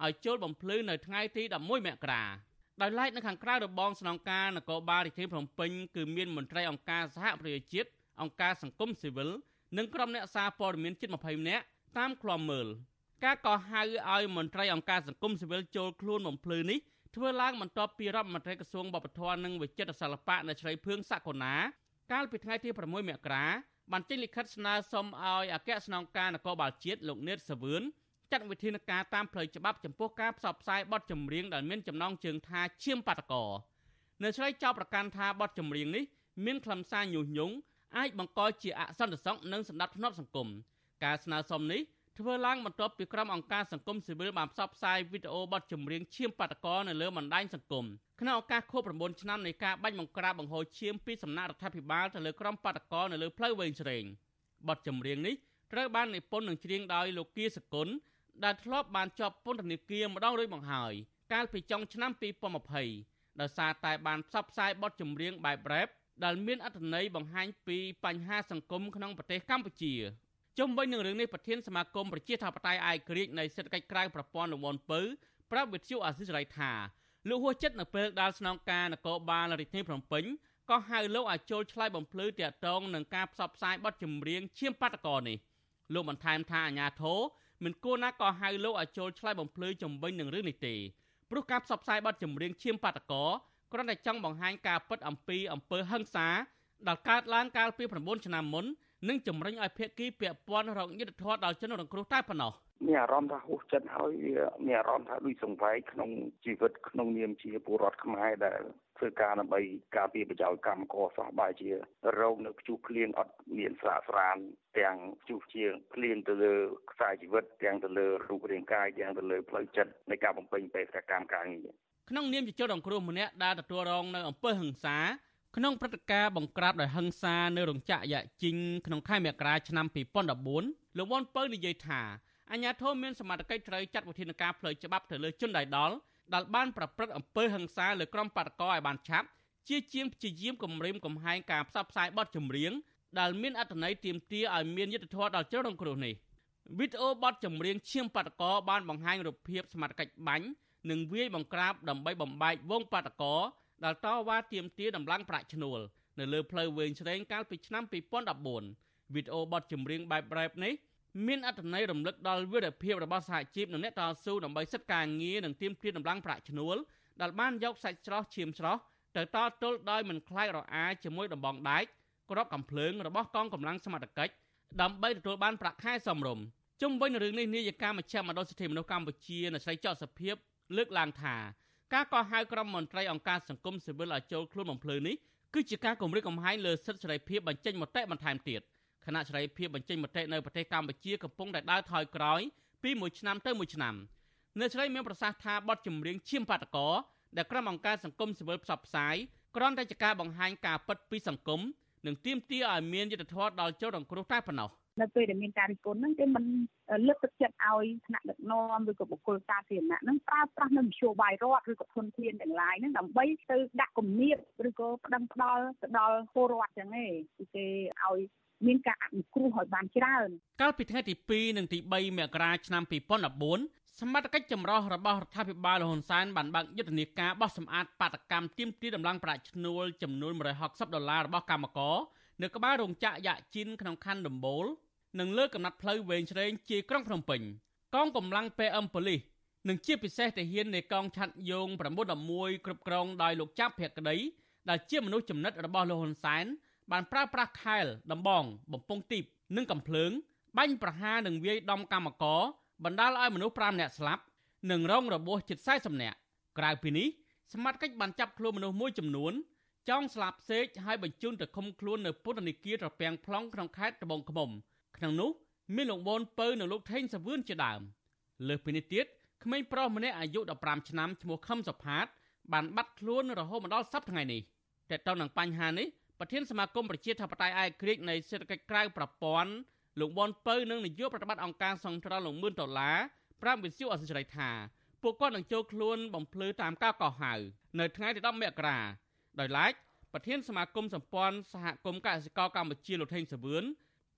ឲ្យចូលបំភ្លឺនៅថ្ងៃទី11មករាដោយឡែកនៅខាងក្រៅរបងស្នងការនគរបាលរាជធានីភ្នំពេញគឺមានមន្ត្រីអង្គការសហប្រជាជាតិអង្គការសង្គមស៊ីវិលនិងក្រុមអ្នកសារព័ត៌មានជិត20នាក់តាមឃ្លាំមើលការកោះហៅឲ្យមន្ត្រីអង្គការសង្គមស៊ីវិលចូលខ្លួនបំភ្លឺនេះធ្វើឡើងបន្ទាប់ពីរដ្ឋមន្ត្រីក្រសួងបព្វធម៌និងវិចិត្រសិល្បៈនៅជ្រៃភឿងសកលណាកាលពីថ្ងៃទី6មករាបានចេញលិខិតស្នើសុំឲ្យអគ្គស្នងការនគរបាលជាតិលោកនេតសាវឿន ចាត់វិធានការតាមផ្លូវច្បាប់ចំពោះការផ្សព្វផ្សាយបទចម្រៀងដែលមានចំណងជើងថាឈាមបាតកោនៅឆ្លៃចោទប្រកាន់ថាបទចម្រៀងនេះមានខ្លឹមសារញុះញង់អាចបង្កជាអសន្តិសុខនិងសន្តិភាពសង្គមការស្នើសុំនេះធ្វើឡើងបន្ទាប់ពីក្រុមអង្គការសង្គមស៊ីវិលបានផ្សព្វផ្សាយវីដេអូបទចម្រៀងឈាមបាតកោនៅលើបណ្ដាញសង្គមក្នុងឱកាសខួប9ឆ្នាំនៃការបាញ់បង្ក្រាបបង្ហូរឈាមពីសំណាក់រដ្ឋាភិបាលទៅលើក្រុមបាតកោនៅលើផ្លូវវែងស្រេងបទចម្រៀងនេះត្រូវបាននិពន្ធនិងច្រៀងដោយលោកគៀសកុន ដែលធ្លាប់បានជាប់ពន្ធនាគារម្ដងរួចមកហើយកាលពីចុងឆ្នាំ2020ដោយសារតែបានផ្សព្វផ្សាយបទចម្រៀងបែប rap ដែលមានអត្ថន័យបង្ហាញពីបញ្ហាសង្គមក្នុងប្រទេសកម្ពុជាជុំវិញនឹងរឿងនេះប្រធានសមាគមប្រជាធិបតេយ្យឯករាជ្យនៃសេដ្ឋកិច្ចក្រៅប្រព័ន្ធលំអនពៅប្រាប់វិទ្យុអាស៊ីសេរីថាលោកហួសចិត្តនៅពេលដែលស្នងការនគរបាលរាជធានីភ្នំពេញក៏ហៅលោកឲ្យចូលឆ្លើយបំភ្លឺទាក់ទងនឹងការផ្សព្វផ្សាយបទចម្រៀងឈាមបាតកោនេះលោកបន្ថែមថាអាញាធរ មិនគួរណាក៏ហៅលោកឲ្យចូលឆ្លើយបំភ្លឺជំវិញនឹងរឿងនេះទេព្រោះការផ្សព្វផ្សាយបទចម្រៀងឈាមបាតកោគ្រាន់តែចង់បង្ហាញការពិតអំពីអំពើហិង្សាដែលកើតឡើងកាលពី9ឆ្នាំមុន និងជំរុញឲ្យភាគីពាក់ព័ន្ធរកយុត្តិធម៌ដល់ជនរងគ្រោះតែប៉ុណ្ណោះមានអារម្មណ៍ថាហួសចិត្តហើយមានអារម្មណ៍ថាដូចសង្វែកក្នុងជីវិតក្នុងនាមជាពលរដ្ឋខ្មែរដែលធ្វើការដើម្បីការពារប្រយោជន៍កម្មករសោះបែជារោគនៅខ្ជុះភ្លៀងអត់មានស្រាកស្រានទាំងខ្ជុះជាងភ្លៀងទៅលើខ្សែជីវិតទាំងទៅលើរូបរាងកាយទាំងទៅលើផ្លូវចិត្តនៃការបំពេញបេសកកម្មការងារក្នុងនាមជាជនរងគ្រោះម្នាក់ដែលទទួលរងនៅអំពើហិង្សា ក្នុងព្រឹត្តិការណ៍បង្ក្រាបដោយហិង្សានៅរោងចក្រយ៉ាជីងក្នុងខែមករាឆ្នាំ2014លោកវ៉ាន់ពៅនិយាយថាអាញាធមមានសមត្ថកិច្ចត្រូវចាត់វិធានការផ្លូវច្បាប់ទៅលើជនដែលដល់ដែលបានប្រព្រឹត្តអំពើហិង្សាលើក្រុមបាតកោឲ្យបានឆាប់ជាជាងព្យាយាមគំរាមកំហែងការផ្សព្វផ្សាយបទចម្រៀងដែលមានអត្ថន័យទាមទារឲ្យមានយុត្តិធម៌ដល់ជនរងគ្រោះនេះវីដេអូបទចម្រៀងឈាមបាតកោបានបង្ហាញរូបភាពសមត្ថកិច្ចបាញ់និងវាយបង្ក្រាបដើម្បីបំបែកវងបាតកោ ដែលតវ៉ាទាមទារដំឡើងប្រាក់ឈ្នួលនៅលើផ្លូវវែងឆ្វេងកាលពីឆ្នាំ2014វីដេអូបទចម្រៀងបែប rap នេះមានអត្ថន័យរំលឹកដល់វីរភាពរបស់សហជីពនិងអ្នកតស៊ូដើម្បីសិទ្ធិការងារនិងទាមទារដំឡើងប្រាក់ឈ្នួលដែលបានយកសាច់ស្រស់ឈាមស្រស់ទៅតទល់ដោយមិនខ្លាចរអាជាមួយដំបងដែកក្របកំភ្លើងរបស់កងកម្លាំងសមត្ថកិច្ចដើម្បីទទួលបានប្រាក់ខែសមរម្យជុំវិញនឹងរឿងនេះនាយិកាមជ្ឈមណ្ឌលសិទ្ធិមនុស្សកម្ពុជានៅស្រីចော့សភាពលើកឡើងថា ការកោះហៅក្រុមមន្ត្រីអង្គការសង្គមស៊ីវិលឲ្យចូលខ្លួនបំភ្លឺនេះគឺជាការគម្រាមកំហែងលើសិទ្ធិសេរីភាពបញ្ចេញមតិបន្ថែមទៀតគណៈសេរីភាពបញ្ចេញមតិនៅប្រទេសកម្ពុជាកំពុងតែដើរថយក្រោយពីមួយឆ្នាំទៅមួយឆ្នាំនៅស្រីមានប្រសាសន៍ថាបទចម្រៀងឈាមបាតកោដែលក្រុមអង្គការសង្គមស៊ីវិលផ្សព្វផ្សាយគ្រាន់តែជាការបង្ហាញការពិតពីសង្គមនិងទាមទារឲ្យមានយុត្តិធម៌ដល់ជនរងគ្រោះតែប៉ុណ្ណោះ នៅពេលដែលមានការរិះគន់ហ្នឹងគេមិនលើកទឹកចិត្តឲ្យថ្នាក់ដឹកនាំឬក៏បុគ្គលសាធារណៈហ្នឹងប្រើប្រាស់នៅនយោបាយរដ្ឋឬក៏ធនធានទាំងឡាយហ្នឹងដើម្បីទៅដាក់គំនាបឬក៏ប្តឹងផ្ដាល់ទៅដល់ពលរដ្ឋចឹងឯងគឺគេឲ្យមានការអនុគ្រោះឲ្យបានច្រើន កាលពីថ្ងៃទី2និងទី3មករាឆ្នាំ2014សមត្ថកិច្ចចម្រុះរបស់រដ្ឋាភិបាលលហ៊ុនសែនបានបើកយុទ្ធនាការបោះសម្អាតបាតកម្មទាមទារដំឡើងប្រាក់ឈ្នួលចំនួន160ដុល្លាររបស់កម្មករ នៅក្បែររោងចក្រយ៉ាជីនក្នុងខណ្ឌដំបូលនិងលើកំណាត់ផ្លូវវែងឆ្វេងជាក្រុងភ្នំពេញកងកម្លាំង PM ប៉ូលីសនិងជាពិសេសទាហាននៃកងឆ័ត្រយង911គ្រប់គ្រងដោយលោកចាប់ភក្តីដែលជាមនុស្សចំណិតរបស់លោកហ៊ុនសែនបានប្រើប្រាស់ខែលដំបង បំពង់ទីបនិងកំភ្លើងបាញ់ប្រហារនិងវាយដំកម្មករបណ្ដាលឲ្យមនុស្ស5នាក់ស្លាប់និងរងរបួសជិត40នាក់ក្រៅពីនេះសមត្ថកិច្ចបានចាប់ខ្លួនមនុស្សមួយចំនួន ចង់ស្លាប់សេកហើយបញ្ជូនទៅឃុំខ្លួននៅពន្ធនាគារត្រពាំង plong ក្នុងខេត្តត្បូងឃ្មុំក្នុងនោះមានលោកបូនពៅនិងលោកថេងសាវឿនជាដើមលើសពីនេះទៀតក្មេងប្រុសម្នាក់អាយុ15ឆ្នាំឈ្មោះខឹមសុផាត បានបាត់ខ្លួនរហូតមកដល់សប្តាហ៍ថ្ងៃនេះតែទៅនឹងបញ្ហានេះប្រធានសមាគមប្រជាធិបតេយ្យឯកក្រិចនៃសេដ្ឋកិច្ចក្រៅប្រព័ន្ធលោកបនពៅនិងនាយកប្រតិបត្តិអង្គការសង្គ្រោះលោកមឿនដុល្លារប្រាប់វិទ្យុអសិរ័យថាពួកគាត់នឹងចូលខ្លួនបំភ្លឺតាមការកោះហៅនៅថ្ងៃទី10មករា ដោយឡែកប្រធានសមាគមសម្ព័ន្ធសហគមន៍កសិករកម្ពុជាលោកថេងសាវឿន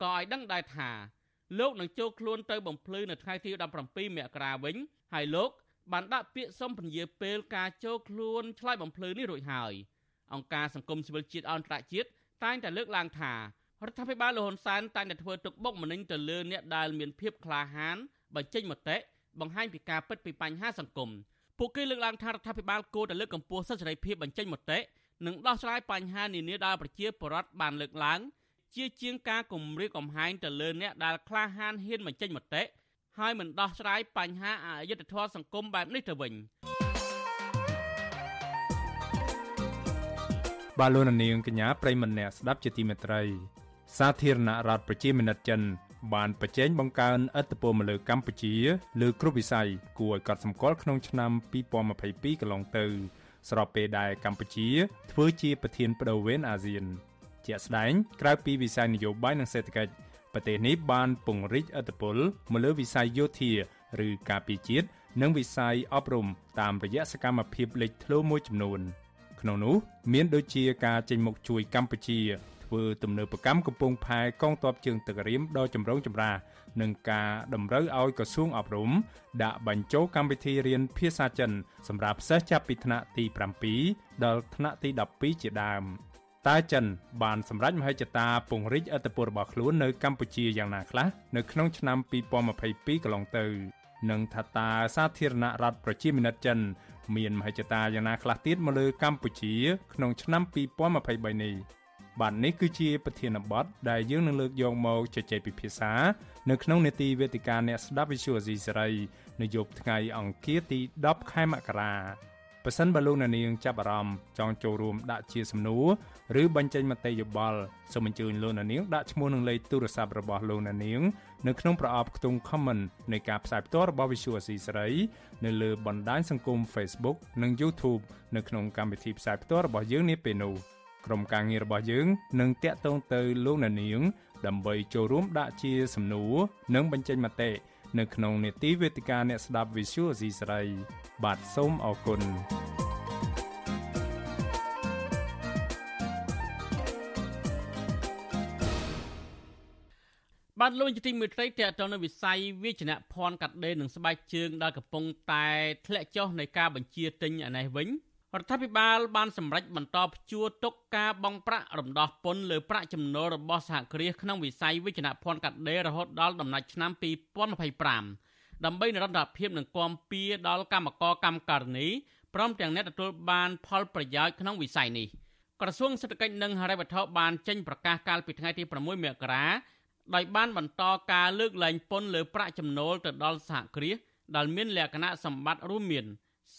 ក៏ឲ្យដឹងដែរថាលោកនឹងចូលខ្លួនទៅបំភ្លឺនៅថ្ងៃទី17មករាវិញហើយលោកបានដាក់ពាក្យសុំពន្យាពេលការចូលខ្លួនឆ្លើយបំភ្លឺនេះរួចហើយអង្គការសង្គមស៊ីវិលជាតិអន្តរជាតិតែងតែលើកឡើងថារដ្ឋាភិបាលលហ៊ុនសែនតែងតែធ្វើទុកបុកម្នេញទៅលើអ្នកដែលមានភាពក្លាហានបញ្ចេញមតិបង្ហាញពីការពិតពីបញ្ហាសង្គមពួកគេលើកឡើងថារដ្ឋាភិបាលគួរតែលើកកម្ពស់សិទ្ធិសេរីភាពបញ្ចេញមតិ និងដោះស្រាយបញ្ហានានាដែលប្រជាពលរដ្ឋបានលើកឡើង ជាជាងការគំរាមកំហែងទៅលើអ្នកដែលក្លាហានហ៊ានបញ្ចេញមតិហើយមិនដោះស្រាយបញ្ហាអយុត្តិធម៌សង្គមបែបនេះទៅវិញបាទលោកនាងកញ្ញាប្រិមម្នាក់ស្ដាប់ជាទីមេត្រី សាធារណរដ្ឋប្រជាមានិតចិន បានប្រជែងបង្កើនឥទ្ធិពលមកលើកម្ពុជាលើគ្រប់វិស័យគួរឲ្យកត់សម្គាល់ក្នុងឆ្នាំ2022កន្លងទៅ ស្របពេលដែលកម្ពុជាធ្វើជាប្រធានបដូវវេនអាស៊ាន ជាក់ស្ដែងក្រៅពីវិស័យនយោបាយនិងសេដ្ឋកិច្ចប្រទេសនេះបានពង្រីកឥទ្ធិពលមកលើវិស័យយោធាឬការពារជាតិនិងវិស័យអប់រំតាមរយៈសកម្មភាពលេចធ្លោមួយចំនួន ក្នុងនោះមានដូចជាការចេញមុខជួយកម្ពុជា ធ្វើទំនើបកម្មកំពង់ផែកងទ័ពជើងទឹករៀមដ៏ចម្រូងចម្រាសនិងការតម្រូវឲ្យក្រសួងអប់រំដាក់បញ្ចូលកម្មវិធីរៀនភាសាចិន សម្រាប់សិស្សចាប់ពីថ្នាក់ទី7ដល់ថ្នាក់ទី12ជាដើមតើចិនបានសម្រេចមហិច្ឆតាពង្រីកឥទ្ធិពលរបស់ខ្លួននៅកម្ពុជាយ៉ាងណាខ្លះនៅក្នុងឆ្នាំ2022កន្លងទៅនិងថាតើសាធារណរដ្ឋប្រជាមានិតចិន មានមហិច្ឆតាយ៉ាងណាខ្លះទៀតមកលើកម្ពុជា ក្នុងឆ្នាំ2023នេះ បាទនេះគឺជាប្រធានបទដែលយើងនឹងលើកយកមកជជែកពិភាក្សានៅក្នុងនេតិវេទិកាអ្នកស្ដាប់វិទ្យុអេស៊ីសេរីនៅយប់ថ្ងៃអង្គារទី10ខែមករាប៉ះសិនបើលោកអ្នកនាងចាប់អារម្មណ៍ចង់ចូលរួមដាក់ជាសំណួរឬបញ្ចេញមតិយោបល់សូមអញ្ជើញលោកអ្នកនាងដាក់ឈ្មោះនិងលេខទូរស័ព្ទរបស់លោកអ្នកនាងនៅក្នុងប្រអប់ខ្ទង់ comment នៃការផ្សាយផ្ទាល់របស់ Visual C សេរីនៅលើបណ្ដាញសង្គម Facebook និង YouTube នៅក្នុងកម្មវិធីផ្សាយផ្ទាល់របស់យើងនាពេលនោះ ក្រុមការងាររបស់យើងនឹងតាក់ទងទៅលោកអ្នកនាង ដើម្បីចូលរួមដាក់ជាសំណួរនិងបញ្ចេញមតិនៅក្នុងនេតិវេទិកាអ្នកស្ដាប់ Visual C ស្រីបាទសូមអរគុណបានលោកជាទីមេត្រីតេតនៅវិស័យវិជ្ជាភ័ណ្ឌកាត់ដេរនិងស្បែកជើងដែលកំពុងតែធ្លាក់ចុះនៃការបញ្ជាទិញអានេះវិញ រដ្ឋាភិបាលបានសម្រេចបន្តព្យួរទុកការបង់ប្រាក់រំដោះពន្ធលើប្រាក់ចំណូលរបស់សហគ្រាសក្នុងវិស័យវិជ្ជាភ័ណ្ឌកាត់ដេររហូតដល់ដំណាច់ឆ្នាំ2025ដើម្បីនិរន្តរភាពនិងគាំពៀដល់កម្មករកម្មការិនីព្រមទាំងអ្នកទទួលបានផលប្រយោជន៍ក្នុងវិស័យនេះក្រសួងសេដ្ឋកិច្ចនិងហិរញ្ញវត្ថុបានចេញប្រកាសកាលពីថ្ងៃទី6មករាដោយបានបន្តការលើកលែងពន្ធលើប្រាក់ចំណូលទៅដល់សហគ្រាសដែលមានលក្ខណៈសម្បត្តិរួមមាន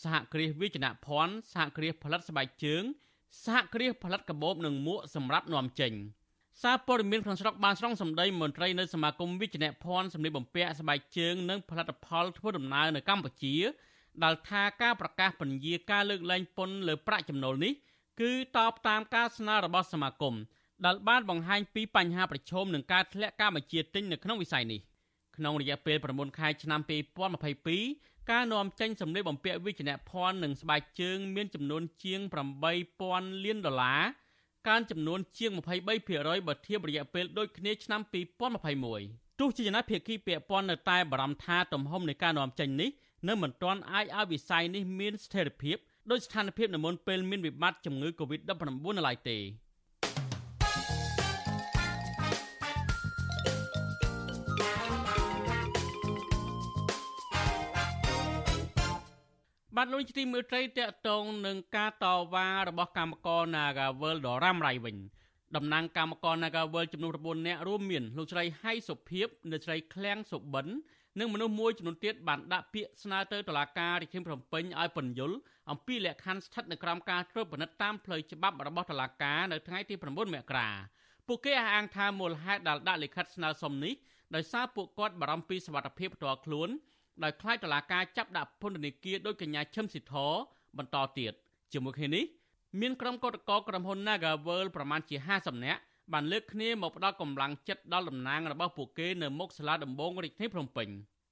សហគ្រាសវិជ្ជាភ័ណ្ឌសហគ្រាសផលិតស្បែកជើងសហគ្រាសផលិតកាបូបនិងមួកសម្រាប់នាំចេញសារព័ត៌មានក្នុងស្រុកបានស្រង់សម្ដីមន្ត្រីនៅសមាគមវិជ្ជាភ័ណ្ឌសម្លៀកបំពាក់ស្បែកជើងនិងផលិតផលធ្វើដំណើរនៅកម្ពុជាដែលថាការប្រកាសពន្យាការលើកលែងពន្ធលើប្រាក់ចំណូលនេះគឺតបតាមការស្នើរបស់សមាគមដែលបានបង្ហាញពីបញ្ហាប្រឈមនឹងការធ្លាក់ការបញ្ជាទិញនៅក្នុងវិស័យនេះក្នុងរយៈពេល9ខែឆ្នាំ2022 ការនាំចេញសម្លៀកបំពាក់វិជ្ជាភ័ណ្ឌនិងស្បែកជើង មានចំនួនជាង8000លានដុល្លារកើនចំនួនជាង23%បើធៀបរយៈពេលដូចគ្នាឆ្នាំ2021ទោះជាយ៉ាងណាភាគីពាក់ព័ន្ធនៅតែបារម្ភថាទំហំនៃការនាំចេញនេះនៅមិនទាន់អាចឲ្យវិស័យនេះមានស្ថិរភាពដោយស្ថានភាពនៅមុនពេលមានវិបត្តិជំងឺ Covid-19 នៅឡើយទេ។ បាទលោកជាទីមេត្រីតកតងនឹងការតវ៉ារបស់កម្មករ Nagawal ដរ៉ាំរៃវិញតំណាងកម្មករ Nagawal ចំនួន9នាក់រួមមានលោកស្រីហៃសុភីបអ្នកស្រីឃ្លាំងសុបិននិងមនុស្សមួយចំនួនទៀតបានដាក់ពាក្យស្នើទៅតុលាការរាជធានីភ្នំពេញឲ្យពន្យល់អំពីលក្ខខណ្ឌស្ថិតនៅក្រោមការត្រួតពិនិត្យតាមផ្លូវច្បាប់របស់តុលាការនៅថ្ងៃទី9មករាពួកគេអះអាងថាមូលហេតុដែលដាក់លិខិតស្នើសុំនេះដោយសារពួកគាត់បារម្ភពីសុវត្ថិភាពផ្ទាល់ខ្លួន ដោយខ្លាចតឡាការចាប់ដាក់ពន្ធនាគារដោយកញ្ញាឈឹមស៊ីធបន្តទៀតជាមួយគ្នានេះមានក្រុមកោតក្រក្រុមហ៊ុន Nagavel ប្រមាណជា50នាក់បានលើកគ្នាមកផ្ដល់កម្លាំងចិត្តដល់តំណាងរបស់ពួកគេនៅមុខសាលាដំបងរាជធានីភ្នំពេញ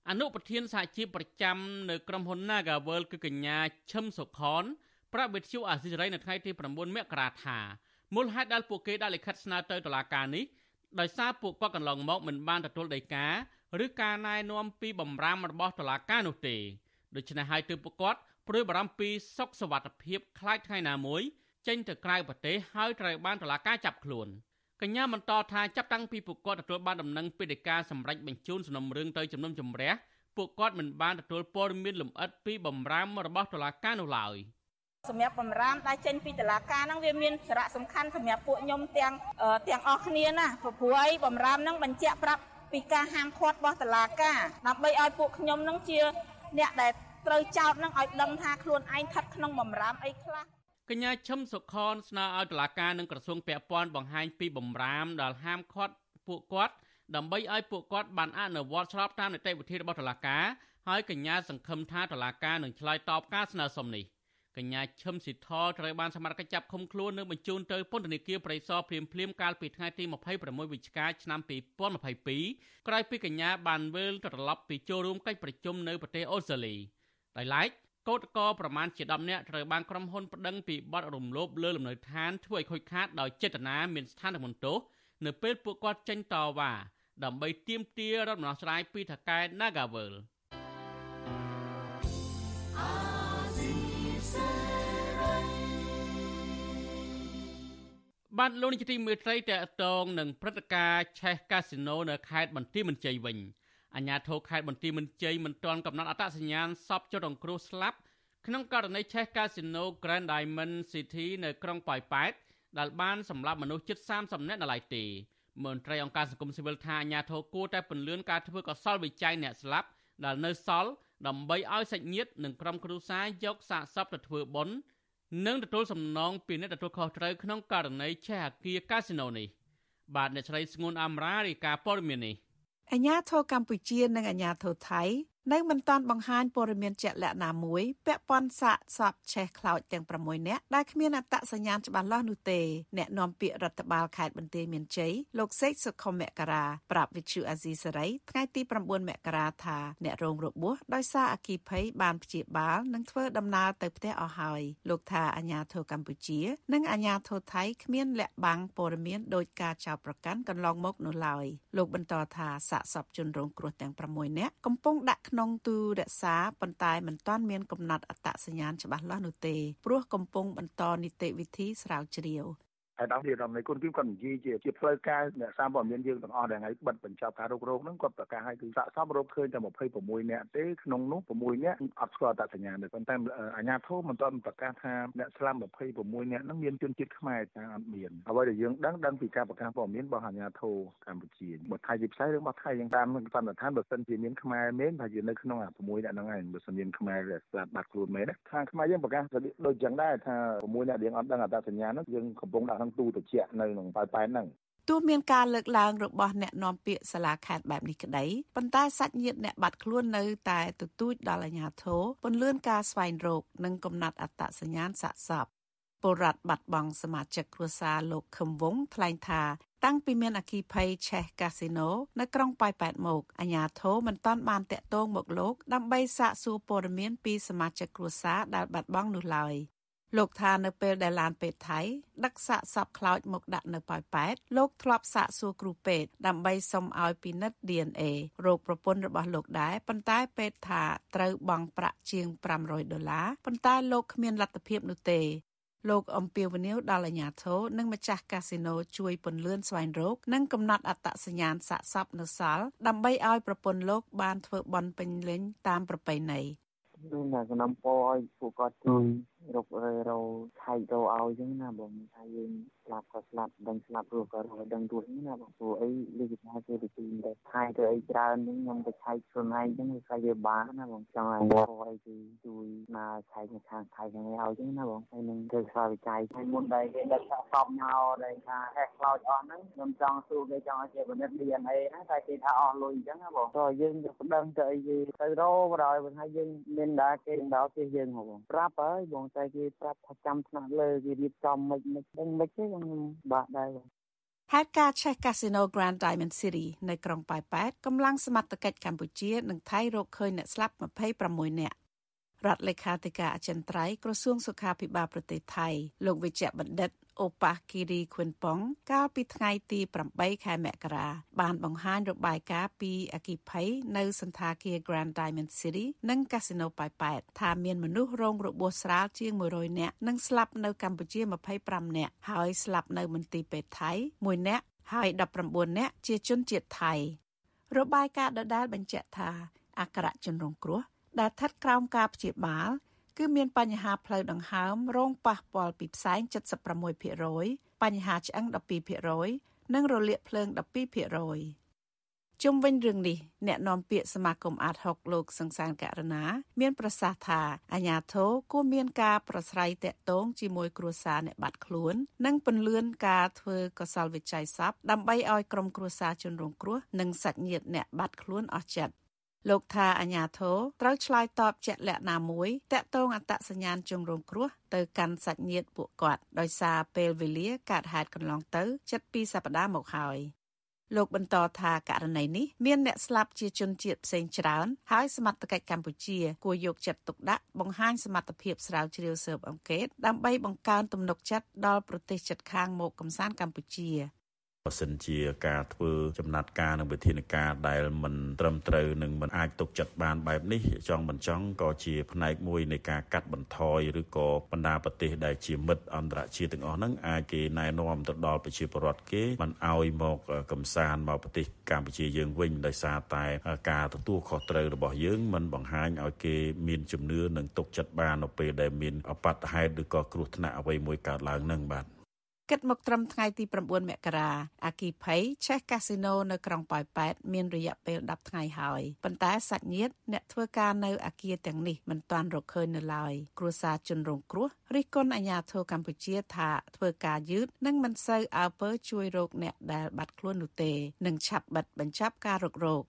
អនុប្រធានសហជីពប្រចាំនៅក្រុមហ៊ុន Nagavel គឺកញ្ញាឈឹមសុខនប្រាប់វិទ្យុអាស៊ីសេរីនៅថ្ងៃទី9មករាថាមូលហេតុដែលពួកគេដាក់លិខិតស្នើទៅតុលាការនេះដោយសារពួកគាត់កន្លងមកមិនបានទទួលដីកា ឬការណែនាំពីបំរាមរបស់តុលាការនោះទេដូច្នេះហើយទើបពួកគាត់ព្រួយបារម្ភពីសុខសวัสดิភាពខ្លាចថ្ងៃណាមួយចេញទៅក្រៅប្រទេសហើយត្រូវបានតុលាការចាប់ខ្លួនកញ្ញាបន្តថាចាប់តាំងពីពួកគាត់ទទួលបានដំណឹងពីដីកាសម្រេចបញ្ជូនសំណុំរឿងទៅជំនុំជម្រះពួកគាត់មិនបានទទួលព័ត៌មានលម្អិតពីបំរាមរបស់តុលាការនោះឡើយសម្រាប់បំរាមដែលចេញពីតុលាការហ្នឹងវាមានសារៈសំខាន់សម្រាប់ពួកខ្ញុំទាំងទាំងអស់គ្នាណាព្រោះអីបំរាមហ្នឹងបញ្ជាក់ប្រាប់ ពីការហាមឃាត់របស់តុលាការដើម្បីឲ្យពួកខ្ញុំនឹងជាអ្នកដែលត្រូវចោទនឹងឲ្យដឹងថាខ្លួនឯងស្ថិតក្នុងបំរាមអីខ្លះកញ្ញាឈឹមសុខនស្នើឲ្យតុលាការនិងក្រសួងពាក់ព័ន្ធបង្ហាញពីបំរាមដែលហាមឃាត់ពួកគាត់ដើម្បីឲ្យពួកគាត់បានអនុវត្តស្របតាមនីតិវិធីរបស់តុលាការហើយកញ្ញាសង្ឃឹមថាតុលាការនឹងឆ្លើយតបការស្នើសុំនេះ កញ្ញាឈឹមស៊ីថត្រូវបានសមត្ថកិច្ចចាប់ឃុំខ្លួននិងបញ្ជូនទៅពន្ធនាគារព្រៃសរភ្លាមភ្លាមកាលពីថ្ងៃទី26វិច្ឆិកាឆ្នាំ2022ក្រោយពីកញ្ញាបានវិលត្រឡប់ពីចូលរួមកិច្ចប្រជុំនៅប្រទេសអូស្ត្រាលីដោយឡែកកោតកោប្រមាណជា10នាក់ត្រូវបានក្រុមហ៊ុនប្តឹងពីបទរំលោភលើលំនៅឋានធ្វើឲ្យខូចខាតដោយចេតនាមានស្ថានភាពទោសនៅពេលពួកគាត់ចេញតវ៉ាដើម្បីទាមទាររដ្ឋមន្ត្រីពីថកែ Nagavel បានលោកនាយកទីមេត្រីតកតងនឹងព្រឹត្តិការណ៍ឆេះកាស៊ីណូនៅខេត្តបន្ទាយមានជ័យវិញអាជ្ញាធរខេត្តបន្ទាយមានជ័យមិនទាន់កំណត់អត្តសញ្ញាណសពចុះរងគ្រោះស្លាប់ក្នុងករណីឆេះកាស៊ីណូ Grand Diamond City នៅក្រុងប៉ោយប៉ែតដែលបានសម្លាប់មនុស្សជិត30នាក់នៅឡើយទេមន្ត្រីអង្គការសង្គមស៊ីវិលថាអាជ្ញាធរគួរតែពន្លឿនការធ្វើកសលវិច័យអ្នកស្លាប់ដែលនៅសល់ដើម្បីឲ្យសាច់ញាតិនិងក្រុមគ្រួសារយកសាកសពទៅធ្វើបុណ្យ និងទទួលសំណងពីអ្នកទទួលខុសត្រូវក្នុងករណីឆេះអគារកាស៊ីណូនេះបាទអ្នកស្រីស្ងួនអមរារីកាព័រមាននេះអាញាធរកម្ពុជានិងអាញាធរថៃ នៅមិនទាន់បង្ហាញព័ត៌មានជាក់លាក់ណាមួយពាក់ព័ន្ធសាកសពឆេះខ្លោចទាំង6នាក់ដែលគ្មានអត្តសញ្ញាណច្បាស់លាស់នោះទេអ្នកនាំពាក្យរដ្ឋបាលខេត្តបន្ទាយមានជ័យលោកសេកសុខុមមករាប្រាប់វិទ្យុអាស៊ីសេរីថ្ងៃទី9មករាថាអ្នករងរបួសដោយសារអគិភ័យបានព្យាបាលនិងធ្វើដំណើរទៅផ្ទះអស់ហើយលោកថាអាញាធរកម្ពុជា និងអាញាធរថៃគ្មានលាក់បាំងព័ត៌មានដោយការចោទប្រកាន់កន្លងមកនោះឡើយលោកបន្តថាសាកសពជនរងគ្រោះទាំង6នាក់កំពុងដាក់ក្នុងទូរក្សាប៉ុន្តែមិនទាន់មានកំណត់អត្តសញ្ញាណច្បាស់លាស់នោះទេព្រោះកំពុងបន្តនីតិវិធីស្រាវជ្រាវ ហើយដល់ទីរដ្ឋនៃគុណគីមគាត់និយាយជាជាផ្លូវការអ្នកសារព័ត៌មានយើងទាំងអស់ដែលថ្ងៃបិទបញ្ចប់ការរករោគហ្នឹងគាត់ប្រកាសឲ្យគឺសាកសមរោគឃើញតែ26នាក់ទេក្នុងនោះ6នាក់អត់ស្គាល់អត្តសញ្ញាណទេប៉ុន្តែអាជ្ញាធរមិនទាន់ប្រកាសថាអ្នកស្លាប់26នាក់ហ្នឹងមានជនជាតិខ្មែរថាអត់មានអ្វីដែលយើងដឹងដឹងពីការប្រកាសព័ត៌មានរបស់អាជ្ញាធរកម្ពុជាបើថៃជាផ្សាយរឿងរបស់ថៃយ៉ាងតាមសន្និដ្ឋានបើសិនជាមានខ្មែរមែនថាជានៅក្នុងអា6នាក់ហ្នឹងឯងបើសិនមានខ្មែរដែលស្លាប់បាត់ខ្លួនមែនខាងខ្មែរយើងប្រកាសដូចយ៉ាងដែរថា6នាក់យើងអត់ដឹងអត្តសញ្ញាណហ្នឹងយើងកំពុងដាក់ក្នុងទូត្រជាក់នៅក្នុងប៉ែប៉ែហ្នឹងទោះមានការលើកឡើងរបស់អ្នកនាំពាក្យសាលាខេត្តបែបនេះក្តីប៉ុន្តែសាច់ញាតិអ្នកបាត់ខ្លួននៅតែទទូចដល់អាជ្ញាធរពន្លឿនការស្វែងរកនិងកំណត់អត្តសញ្ញាណសាកសពពលរដ្ឋបាត់បង់សមាជិកគ្រួសារលោកខឹមវងថ្លែងថាតាំងពីមានអគីភ័យឆេះកាស៊ីណូនៅក្រុងប៉ោយប៉ែតមកអាជ្ញាធរមិនទាន់បានតាក់ទងមកលោកដើម្បីសាកសួរព័ត៌មានពីសមាជិកគ្រួសារដែលបាត់បង់នោះឡើយ លោកថានៅពេលដែលឡានពេទ្យថៃដឹកសាកសពខ្លោចមកដាក់នៅប៉ោយប៉ែតលោកធ្លាប់សាកសួរគ្រូពេទ្យដើម្បីសុំឲ្យពិនិត្យ DNA រោគប្រពន្ធរបស់លោកដែរប៉ុន្តែពេទ្យថាត្រូវបង់ប្រាក់ជាង500ដុល្លារប៉ុន្តែលោកគ្មានលទ្ធភាពនោះទេលោកអំពីវនីវដល់អាជ្ញាធរនិងម្ចាស់កាស៊ីណូជួយពន្លឿនស្វែងរកនិងកំណត់អត្តសញ្ញាណសាកសពនៅសល់ដើម្បីឲ្យប្រពន្ធលោកបានធ្វើបន់ពេញលេញតាមប្រពៃណីដូចណាសំណពរឲ្យពួកគាត់ជួយ រករេរោឆៃរោឲ្យអញ្ចឹងណាបងថាយើងស្លាប់ក៏ស្លាប់ដឹងស្លាប់រស់ក៏រស់ដឹងរស់ណាបងព្រោះអីលិខិតថាគេទៅទីតែឆៃទៅអីច្រើនហ្នឹងខ្ញុំទៅឆៃខ្លួនឯងអញ្ចឹងវាខ្លាចវាបានណាបងចង់ឲ្យរកអីគឺជួយមកឆៃនៅខាងថៃខាងនេះឲ្យអញ្ចឹងណាបងហើយនឹងធ្វើខ្សោយវិច័យហើយមុនដែលគេដឹកសាកសពមកដែលថាហេះខ្លោចអស់ហ្នឹងខ្ញុំចង់សួរគេចង់ឲ្យគេពិនិត្យ DNA ណាតែគេថាអស់លុយអញ្ចឹងណាបងក៏យើងទៅប្តឹងទៅអីគេទៅរកបណ្ដោយបើថាយើងមានដែរគេដល់គេយើងហ៎បងប្រាប់ហើយបងតែគេប្រាប់ថាចាំថ្នាក់លើគេរៀបចំមិនមិនដឹងមិនទេខ្ញុំបាក់ដែរហេតុការឆេះ Casino Grand Diamond City នៅក្រុងប៉ោយប៉ែតកម្លាំងសមត្ថកិច្ចកម្ពុជា និងថៃរកឃើញអ្នកស្លាប់26នាក់ រដ្ឋលេខាធិការអចិន្ត្រៃយ៍ក្រសួងសុខាភិបាលប្រទេសថៃលោកវិជ្ជបណ្ឌិតអូប៉ាគីរីខុនប៉ុងកាលពីថ្ងៃទី8ខែមករាបានបង្ហាញរបាយការណ៍ពីអគិភ័យនៅសន្តាគារ Grand Diamond City និង Casino ប៉ោយប៉ែតថាមានមនុស្សរងរបួសស្រាលជាង100នាក់និងស្លាប់នៅកម្ពុជា25នាក់ហើយស្លាប់នៅមន្ទីរពេទ្យថៃ1នាក់ហើយ19នាក់ជាជនជាតិថៃរបាយការណ៍ដដែលបញ្ជាក់ថាអក្ខរជនរងគ្រោះ ដែលស្ថិតក្រោមការព្យាបាលគឺមានបញ្ហាផ្លូវដង្ហើមរងប៉ះពាល់ពីផ្សែង76%បញ្ហាឆ្អឹង12%និងរលាកភ្លើង12%ជុំវិញរឿងនេះអ្នកនាំពាក្យសមាគមអាត6លោកសង្សានករណា មានប្រសាសន៍ថាអាញាធរគួរមានការប្រស្រ័យតាក់ទងជាមួយគ្រួសារអ្នកបាត់ខ្លួន និងពន្លឿនការធ្វើកសលវិច័យសពដើម្បីឲ្យក្រុមគ្រួសារជនរងគ្រោះនិងសាច់ញាតិអ្នកបាត់ខ្លួនអស់ចិត្ត លោកថាអាញាធរត្រូវឆ្លើយតបជាក់លាក់ណាមួយតាក់ទងអត្តសញ្ញាណជនរងគ្រោះទៅកាន់សាច់ញាតិពួកគាត់ដោយសារពេលវេលាកើតហេតុកន្លងទៅជិត2សប្តាហ៍មកហើយលោកបន្តថាករណីនេះមានអ្នកស្លាប់ជាជនជាតិផ្សេងច្រើនហើយសមត្ថកិច្ចកម្ពុជាគួរយកចិត្តទុកដាក់បង្ហាញសមត្ថភាពស្រាវជ្រាវស៊ើបអង្កេតដើម្បីបង្កើនទំនុកចិត្តដល់ប្រទេសជិតខាងមកកំសាន្តកម្ពុជា បើសិនជាការធ្វើចំណាត់ការនិងវិធានការដែលមិនត្រឹមត្រូវនិងមិនអាចទុកចិត្តបានបែបនេះចង់មិនចង់ក៏ជាផ្នែកមួយនៃការកាត់បន្ថយឬក៏បណ្ដាប្រទេសដែលជាមិត្តអន្តរជាតិទាំងអស់ហ្នឹងអាចគេណែនាំទៅដល់ប្រជាពលរដ្ឋគេមិនឲ្យមកកំសាន្តមកប្រទេសកម្ពុជាយើងវិញដោយសារតែការទទួលខុសត្រូវរបស់យើងមិនបង្ហាញឲ្យគេមានជំនឿនិងទុកចិត្តបាននៅពេលដែលមានអបត្តិហេតុឬក៏គ្រោះថ្នាក់អ្វីមួយកើតឡើងនឹងបាទ គិតមកត្រឹមថ្ងៃទី9មករាអាគីភ័យឆេះកាស៊ីណូនៅក្រុងប៉ោយប៉ែតមានរយៈពេល10ថ្ងៃហើយប៉ុន្តែសាច់ញាតិអ្នកធ្វើការនៅអាគារទាំងនេះមិនទាន់រកឃើញនៅឡើយគ្រួសារជនរងគ្រោះរិះគន់អាជ្ញាធរកម្ពុជាថាធ្វើការយឺតនិងមិនសូវអើពើជួយរកអ្នកដែលបាត់ខ្លួននោះទេនិងឆាប់បិទបញ្ចប់ការរករោគ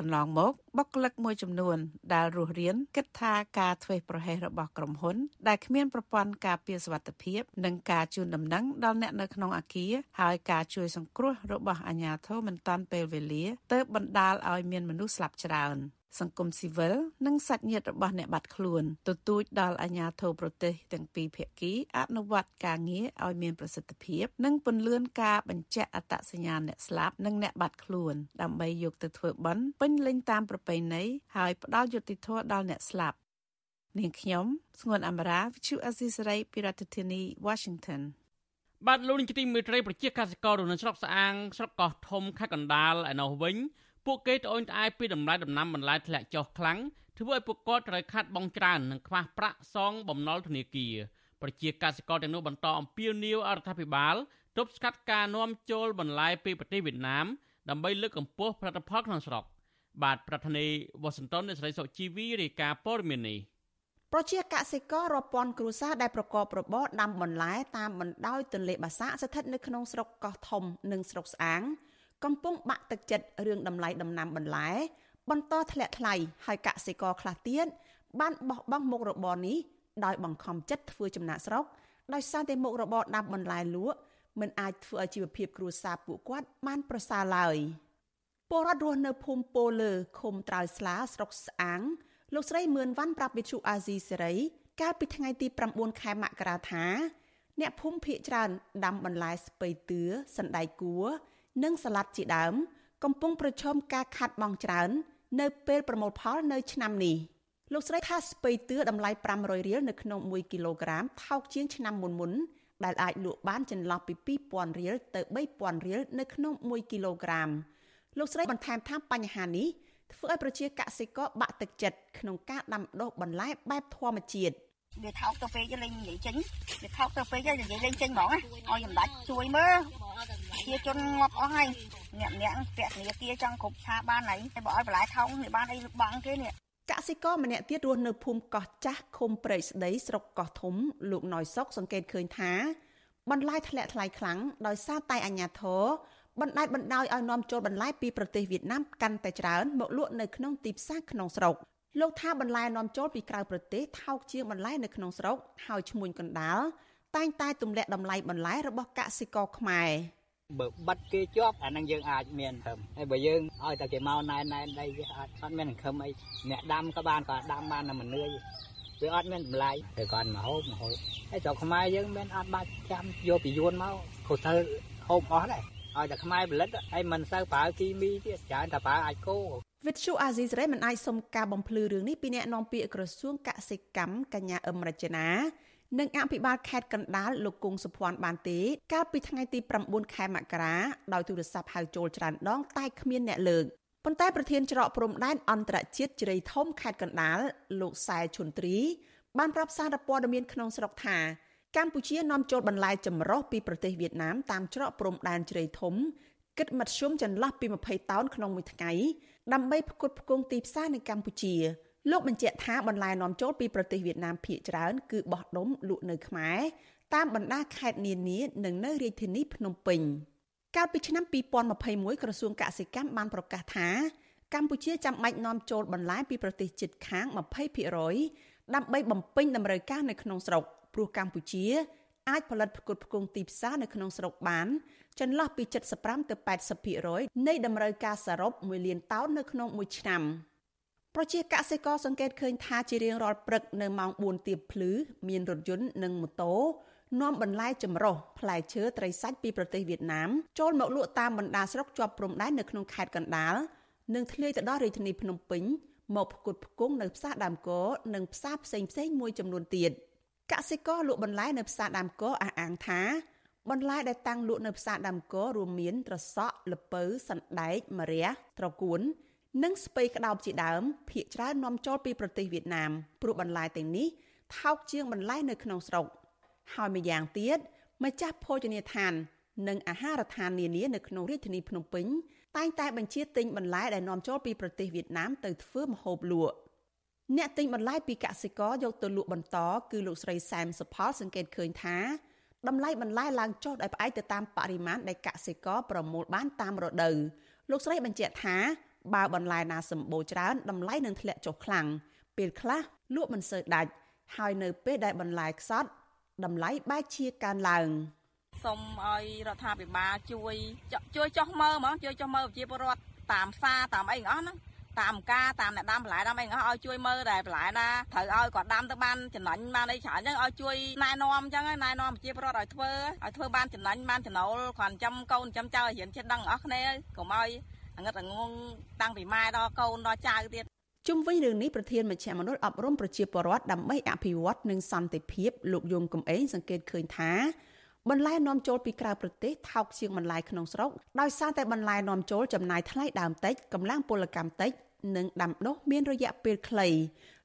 កន្លងមកបុគ្គលិកមួយចំនួនដែលរស់រានគិតថាការធ្វេសប្រហែសរបស់ក្រុមហ៊ុន ដែលគ្មានប្រព័ន្ធការពារសុវត្ថិភាពនិងការជូនដំណឹងដល់អ្នកនៅក្នុងអាគារហើយការជួយសង្គ្រោះរបស់អាជ្ញាធរមិនទាន់ពេលវេលាទើបបណ្ដាលឲ្យមានមនុស្សស្លាប់ច្រើន សង្គមស៊ីវិលនិងសាច់ញាតិរបស់អ្នកបាត់ខ្លួនទទូចដល់អាជ្ញាធរប្រទេសទាំងពីរភាគីអនុវត្តការងារឲ្យមានប្រសិទ្ធភាព និងពន្លឿនការបញ្ជាក់អត្តសញ្ញាណអ្នកស្លាប់និងអ្នកបាត់ខ្លួនដើម្បីយកទៅធ្វើបន់ពេញលេញតាមប្រពៃណីហើយផ្ដល់យុត្តិធម៌ដល់អ្នកស្លាប់នាងខ្ញុំស្ងួនអមរាវិទ្យុអេស៊ីសរ៉ៃពីរដ្ឋធានី Washington បាទលោកនាយកទីមេត្រីប្រជាកសិករនៅស្រុកស្អាងស្រុកកោះធំខេត្តកណ្ដាលឯនោះវិញ ពួកគេត្អូញត្អែពីតម្លៃដំណាំបន្លែធ្លាក់ចុះខ្លាំងធ្វើឲ្យពួកគាត់ត្រូវខាត់បង់ច្រើននិងខ្វះប្រាក់សងបំណុលធនាគារប្រជាកសិករទាំងនោះបន្តអំពាវនាវអរដ្ឋាភិបាលទប់ស្កាត់ការនាំចូលបន្លែពីប្រទេសវៀតណាមដើម្បីលើកកម្ពស់ផលិតផលក្នុងស្រុកបាទប្រធានាធិបតីវ៉ាស៊ីនតោននៃស្រីសុជីវីរាយការណ៍ព័ត៌មាននេះប្រជាកសិកររាប់ពាន់គ្រួសារដែលប្រកបរបរដាំបន្លែតាមបណ្ដោយទន្លេបាសាក់ស្ថិតនៅក្នុងស្រុកកោះធំនិងស្រុកស្អាង កំពុងបាក់ទឹកចិត្តរឿងតម្លៃដំណាំបន្លែ បន្តធ្លាក់ថ្លៃហើយកសិករខ្លះទៀតបានបោះបង់មុខរបរនេះដោយបង្ខំចិត្តធ្វើចំណាក់ស្រុកដោយសារតែមុខរបរដាំបន្លែលក់មិនអាចធ្វើឲ្យជីវភាពគ្រួសារពួកគាត់បានប្រសើរឡើយពលរដ្ឋរស់នៅភូមិពោលើឃុំត្រើយស្លាស្រុកស្អាងលោកស្រីមឿនវ៉ាន់ប្រាប់វិទ្យុអាស៊ីសេរីកាលពីថ្ងៃទី9ខែមករាថា អ្នកភូមិភៀកច្រើនដាំបន្លែស្ពៃតឿសណ្ដែកគួរ និងសាឡាត់ជាដើម កំពុងប្រឈមការខាត់បងច្រើន នៅពេលប្រមូលផលនៅឆ្នាំនេះលោកស្រីថាស្ពៃតឿតម្លៃ500រៀលនៅក្នុង1គីឡូក្រាមថោកជាងឆ្នាំមុនមុនដែលអាចលក់បានចន្លោះពី2000រៀលទៅ3000រៀលនៅក្នុង1គីឡូក្រាមលោកស្រីបន្ថែមថាបញ្ហានេះធ្វើឲ្យប្រជាកសិករបាក់ទឹកចិត្តក្នុងការដាំដុះបន្លែបែបធម្មជាតិ វាថោកទៅពេកលេងនិយាយចេញវាថោកទៅពេកនិយាយលេងចេញហ្មងឲ្យសម្ដេចជួយមើលជាជនងាប់អស់ហើយអ្នកអ្នកពាក់នាគាចង់គ្រប់ថាបានហើយតែបើឲ្យបន្លែថោកនេះបានអីបងគេនេះកសិករម្នាក់ទៀតរស់នៅភូមិកោះចាស់ឃុំព្រែកស្ដីស្រុកកោះធំលោកណយសុកសង្កេតឃើញថាបន្លែធ្លាក់ថ្លៃខ្លាំងដោយសារតែអាញាធរបណ្ដាច់បណ្ដោយឲ្យនាំចូលបន្លែពីប្រទេសវៀតណាមកាន់តែច្រើនមកលក់នៅក្នុងទីផ្សារក្នុងស្រុក លោកថាបន្លែនាំចូលពីក្រៅប្រទេសថោកជាងបន្លែនៅក្នុងស្រុកហើយឈ្មួញកណ្ដាលតែងតែទម្លាក់តម្លៃបន្លែរបស់កសិករខ្មែរបើបិទគេជាប់អានឹងយើងអាចមានខឹមហើយបើយើងឲ្យតែគេមកណែនណែនដីវាអាចអត់មានខឹមអីអ្នកដាំក៏បានក៏ដាំបានតែមិននឿយវាអត់មានតម្លៃតែគាត់មកហូបមកហូបហើយចៅខ្មែរយើងមិនអត់បាច់ចាំយកពីយួនមកខុសទៅហូបអស់ដែរឲ្យតែខ្មែរផលិតហើយមិនសូវប្រើគីមីទៀតច្រើនតែប្រើអាចគោ វិទ្យុអាស៊ីសេរីមិនអាចសុំការបំភ្លឺរឿងនេះពីអ្នកនាំពាក្យក្រសួងកសិកម្មកញ្ញាអឹមរចនានិងអភិបាលខេត្តកណ្ដាលលោកគង់សុភ័ណ្ឌបានទេ កាលពីថ្ងៃទី9ខែមករាដោយទូរស័ព្ទហៅចូលច្រើនដងតែគ្មានអ្នកលើកប៉ុន្តែប្រធានច្រកព្រំដែនអន្តរជាតិជ្រៃធំខេត្តកណ្ដាលលោកសែឈុនទ្រី បានប្រាប់សារព័ត៌មានក្នុងស្រុកថាកម្ពុជានាំចូលបន្លែចម្រុះពីប្រទេសវៀតណាមតាមច្រកព្រំដែនជ្រៃធំគិតមធ្យមចន្លោះពី20តោនក្នុងមួយថ្ងៃ ដើម្បីផ្គត់ផ្គង់ទីផ្សារនៅកម្ពុជាលោកបញ្ជាក់ថាបន្លែនាំចូលពីប្រទេសវៀតណាមភាគច្រើនគឺបោះដុំលក់នៅខ្មែរតាមបណ្ដាខេត្តនានានិងនៅរាជធានីភ្នំពេញកាលពីឆ្នាំ2021ក្រសួងកសិកម្មបានប្រកាសថា កម្ពុជាចាំបាច់នាំចូលបន្លែពីប្រទេសជិតខាង20%ដើម្បីបំពេញតម្រូវការនៅក្នុងស្រុកព្រោះកម្ពុជា អាចផលិតផ្គត់ផ្គង់ទីផ្សារនៅក្នុងស្រុកបានចន្លោះពី75ទៅ80%នៃតម្រូវការសរុប1លានតោននៅក្នុងមួយឆ្នាំប្រជាកសិករសង្កេតឃើញថាជារៀងរាល់ព្រឹកនៅម៉ោង4ទៀបភ្លឺមានរថយន្តនិងម៉ូតូនាំបន្លែចម្រុះផ្លែឈើត្រីសាច់ពីប្រទេសវៀតណាមចូលមកលក់តាមបណ្ដាស្រុកជាប់ព្រំដែននៅក្នុងខេត្តកណ្ដាលនិងធ្លាយទៅដល់រាជធានីភ្នំពេញមកផ្គត់ផ្គង់នៅផ្សារដើមកនិងផ្សារផ្សេងផ្សេងមួយចំនួនទៀត កសិករលក់បន្លែនៅផ្សារដើមកអះអាងថាបន្លែដែលតាំងលក់នៅផ្សារដើមករួមមានត្រសក់ល្ពៅសណ្ដែកម្រះត្រកួននិងស្ពៃក្តោបជាដើមភ ieck ច្រើននាំចូលពីប្រទេសវៀតណាមព្រោះបន្លែទាំងនេះថោកជាងបន្លែនៅក្នុងស្រុកហើយម្យ៉ាងទៀតម្ចាស់ភោជនីយដ្ឋាន និងអាហារដ្ឋាននានានៅក្នុងរាជធានីភ្នំពេញតែងតែបញ្ជាទិញបន្លែដែលនាំចូលពីប្រទេសវៀតណាមទៅធ្វើម្ហូបលក់ អ្នកទិញបន្លែពីកសិករយកទៅលក់បន្តគឺលោកស្រីសែមសុផលសង្កេតឃើញថាតម្លៃបន្លែឡើងចុះដោយផ្អែកទៅតាមបរិមាណដែលកសិករប្រមូលបានតាមរដូវលោកស្រីបញ្ជាក់ថាបើបន្លែណាសម្បូរច្រើនតម្លៃនឹងធ្លាក់ចុះខ្លាំងពេលខ្លះលក់មិនសូវដាច់ហើយនៅពេលដែលបន្លែខ្សត់តម្លៃបែរជាកើនឡើងសូមឲ្យរដ្ឋាភិបាលជួយជួយចុះមើលហ្មងជួយចុះមើលប្រជាពលរដ្ឋតាមផ្សារតាមអីទាំងអស់ហ្នឹង តាមការតាមអ្នកដាំបន្លែដាំអីហ្នឹងឲ្យជួយមើលដែរបន្លែណាត្រូវឲ្យគាត់ដាំទៅបានចំណេញបានអីច្រើនអញ្ចឹងឲ្យជួយណែនាំអញ្ចឹងណែនាំប្រជាពលរដ្ឋឲ្យធ្វើឲ្យធ្វើបានចំណេញបានចំណូលគ្រាន់ចាំកូនចាំចៅឲ្យរៀនចិត្តដឹងអស់គ្នាកុំឲ្យងឹតងងតាំងពីម៉ែដល់កូនដល់ចៅទៀតជុំវិញរឿងនេះប្រធានមជ្ឈមណ្ឌលអប់រំប្រជាពលរដ្ឋដើម្បីអភិវឌ្ឍនិងសន្តិភាពលោកយងកំឯងសង្កេតឃើញថា បន្លែនាំចូលពីក្រៅប្រទេសថោកជាងបន្លែក្នុងស្រុកដោយសារតែបន្លែនាំចូលចំណាយថ្លៃដើមតិចកម្លាំងពលកម្មតិចនិងដាំដុះមានរយៈពេលខ្លី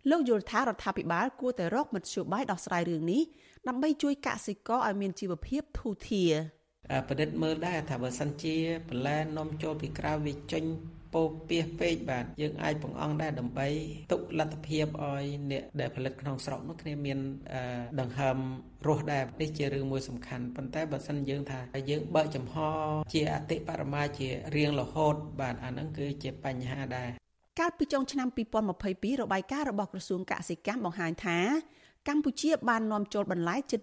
លោកយល់ថារដ្ឋាភិបាលគួរតែរកមធ្យោបាយដោះស្រាយរឿងនេះដើម្បីជួយកសិករឲ្យមានជីវភាពធូរធារប្រឌិតមើលដែរថាបើសិនជាបន្លែនាំចូលពីក្រៅវាចេញ ពោពាសពេកបាទយើងអាចបង្អង់ដែរដើម្បីទុកលទ្ធភាពឲ្យអ្នកដែលផលិតក្នុងស្រុកនោះគ្នាមានដង្ហើមរស់ដែរនេះជារឿងមួយសំខាន់ប៉ុន្តែបើសិនយើងថាយើងបើកចំហជាអតិបរមាជារៀងរហូត បាទអាហ្នឹងគឺជាបញ្ហាដែរកាលពីចុងឆ្នាំ2022របាយការណ៍របស់ក្រសួងកសិកម្មបង្ហាញថាកម្ពុជាបាននាំចូលបន្លែជិត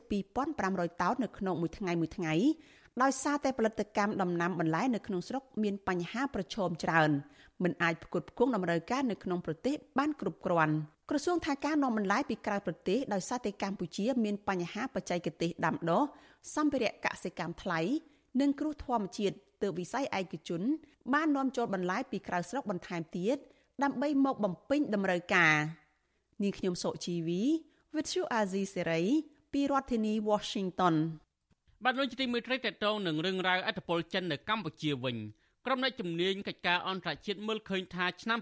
2500តោននៅក្នុងមួយថ្ងៃមួយថ្ងៃ ដោយសារតែផលិតកម្មដំណាំបន្លែនៅក្នុងស្រុកមានបញ្ហាប្រឈមច្រើនមិនអាចផ្គត់ផ្គង់តម្រូវការនៅក្នុងប្រទេសបានគ្រប់គ្រាន់ក្រសួងថាការនាំបន្លែពីក្រៅប្រទេសដោយសារតែកម្ពុជាមានបញ្ហាបច្ចេកទេសដាំដុះសម្ភារៈកសិកម្មថ្លៃនិងគ្រោះធម្មជាតិទើបវិស័យឯកជន បាននាំចូលបន្លែពីក្រៅស្រុកបន្ថែមទៀតដើម្បីមកបំពេញតម្រូវការនាងខ្ញុំសុជីវី With you Azizi Serai ពីរដ្ឋធានី Washington បាទលោកទីមួយត្រីតតងនឹងរឿងរ៉ាវអធិបុលចិននៅកម្ពុជាវិញក្រុមអ្នកជំនាញកិច្ចការអន្តរជាតិមើលឃើញថាឆ្នាំ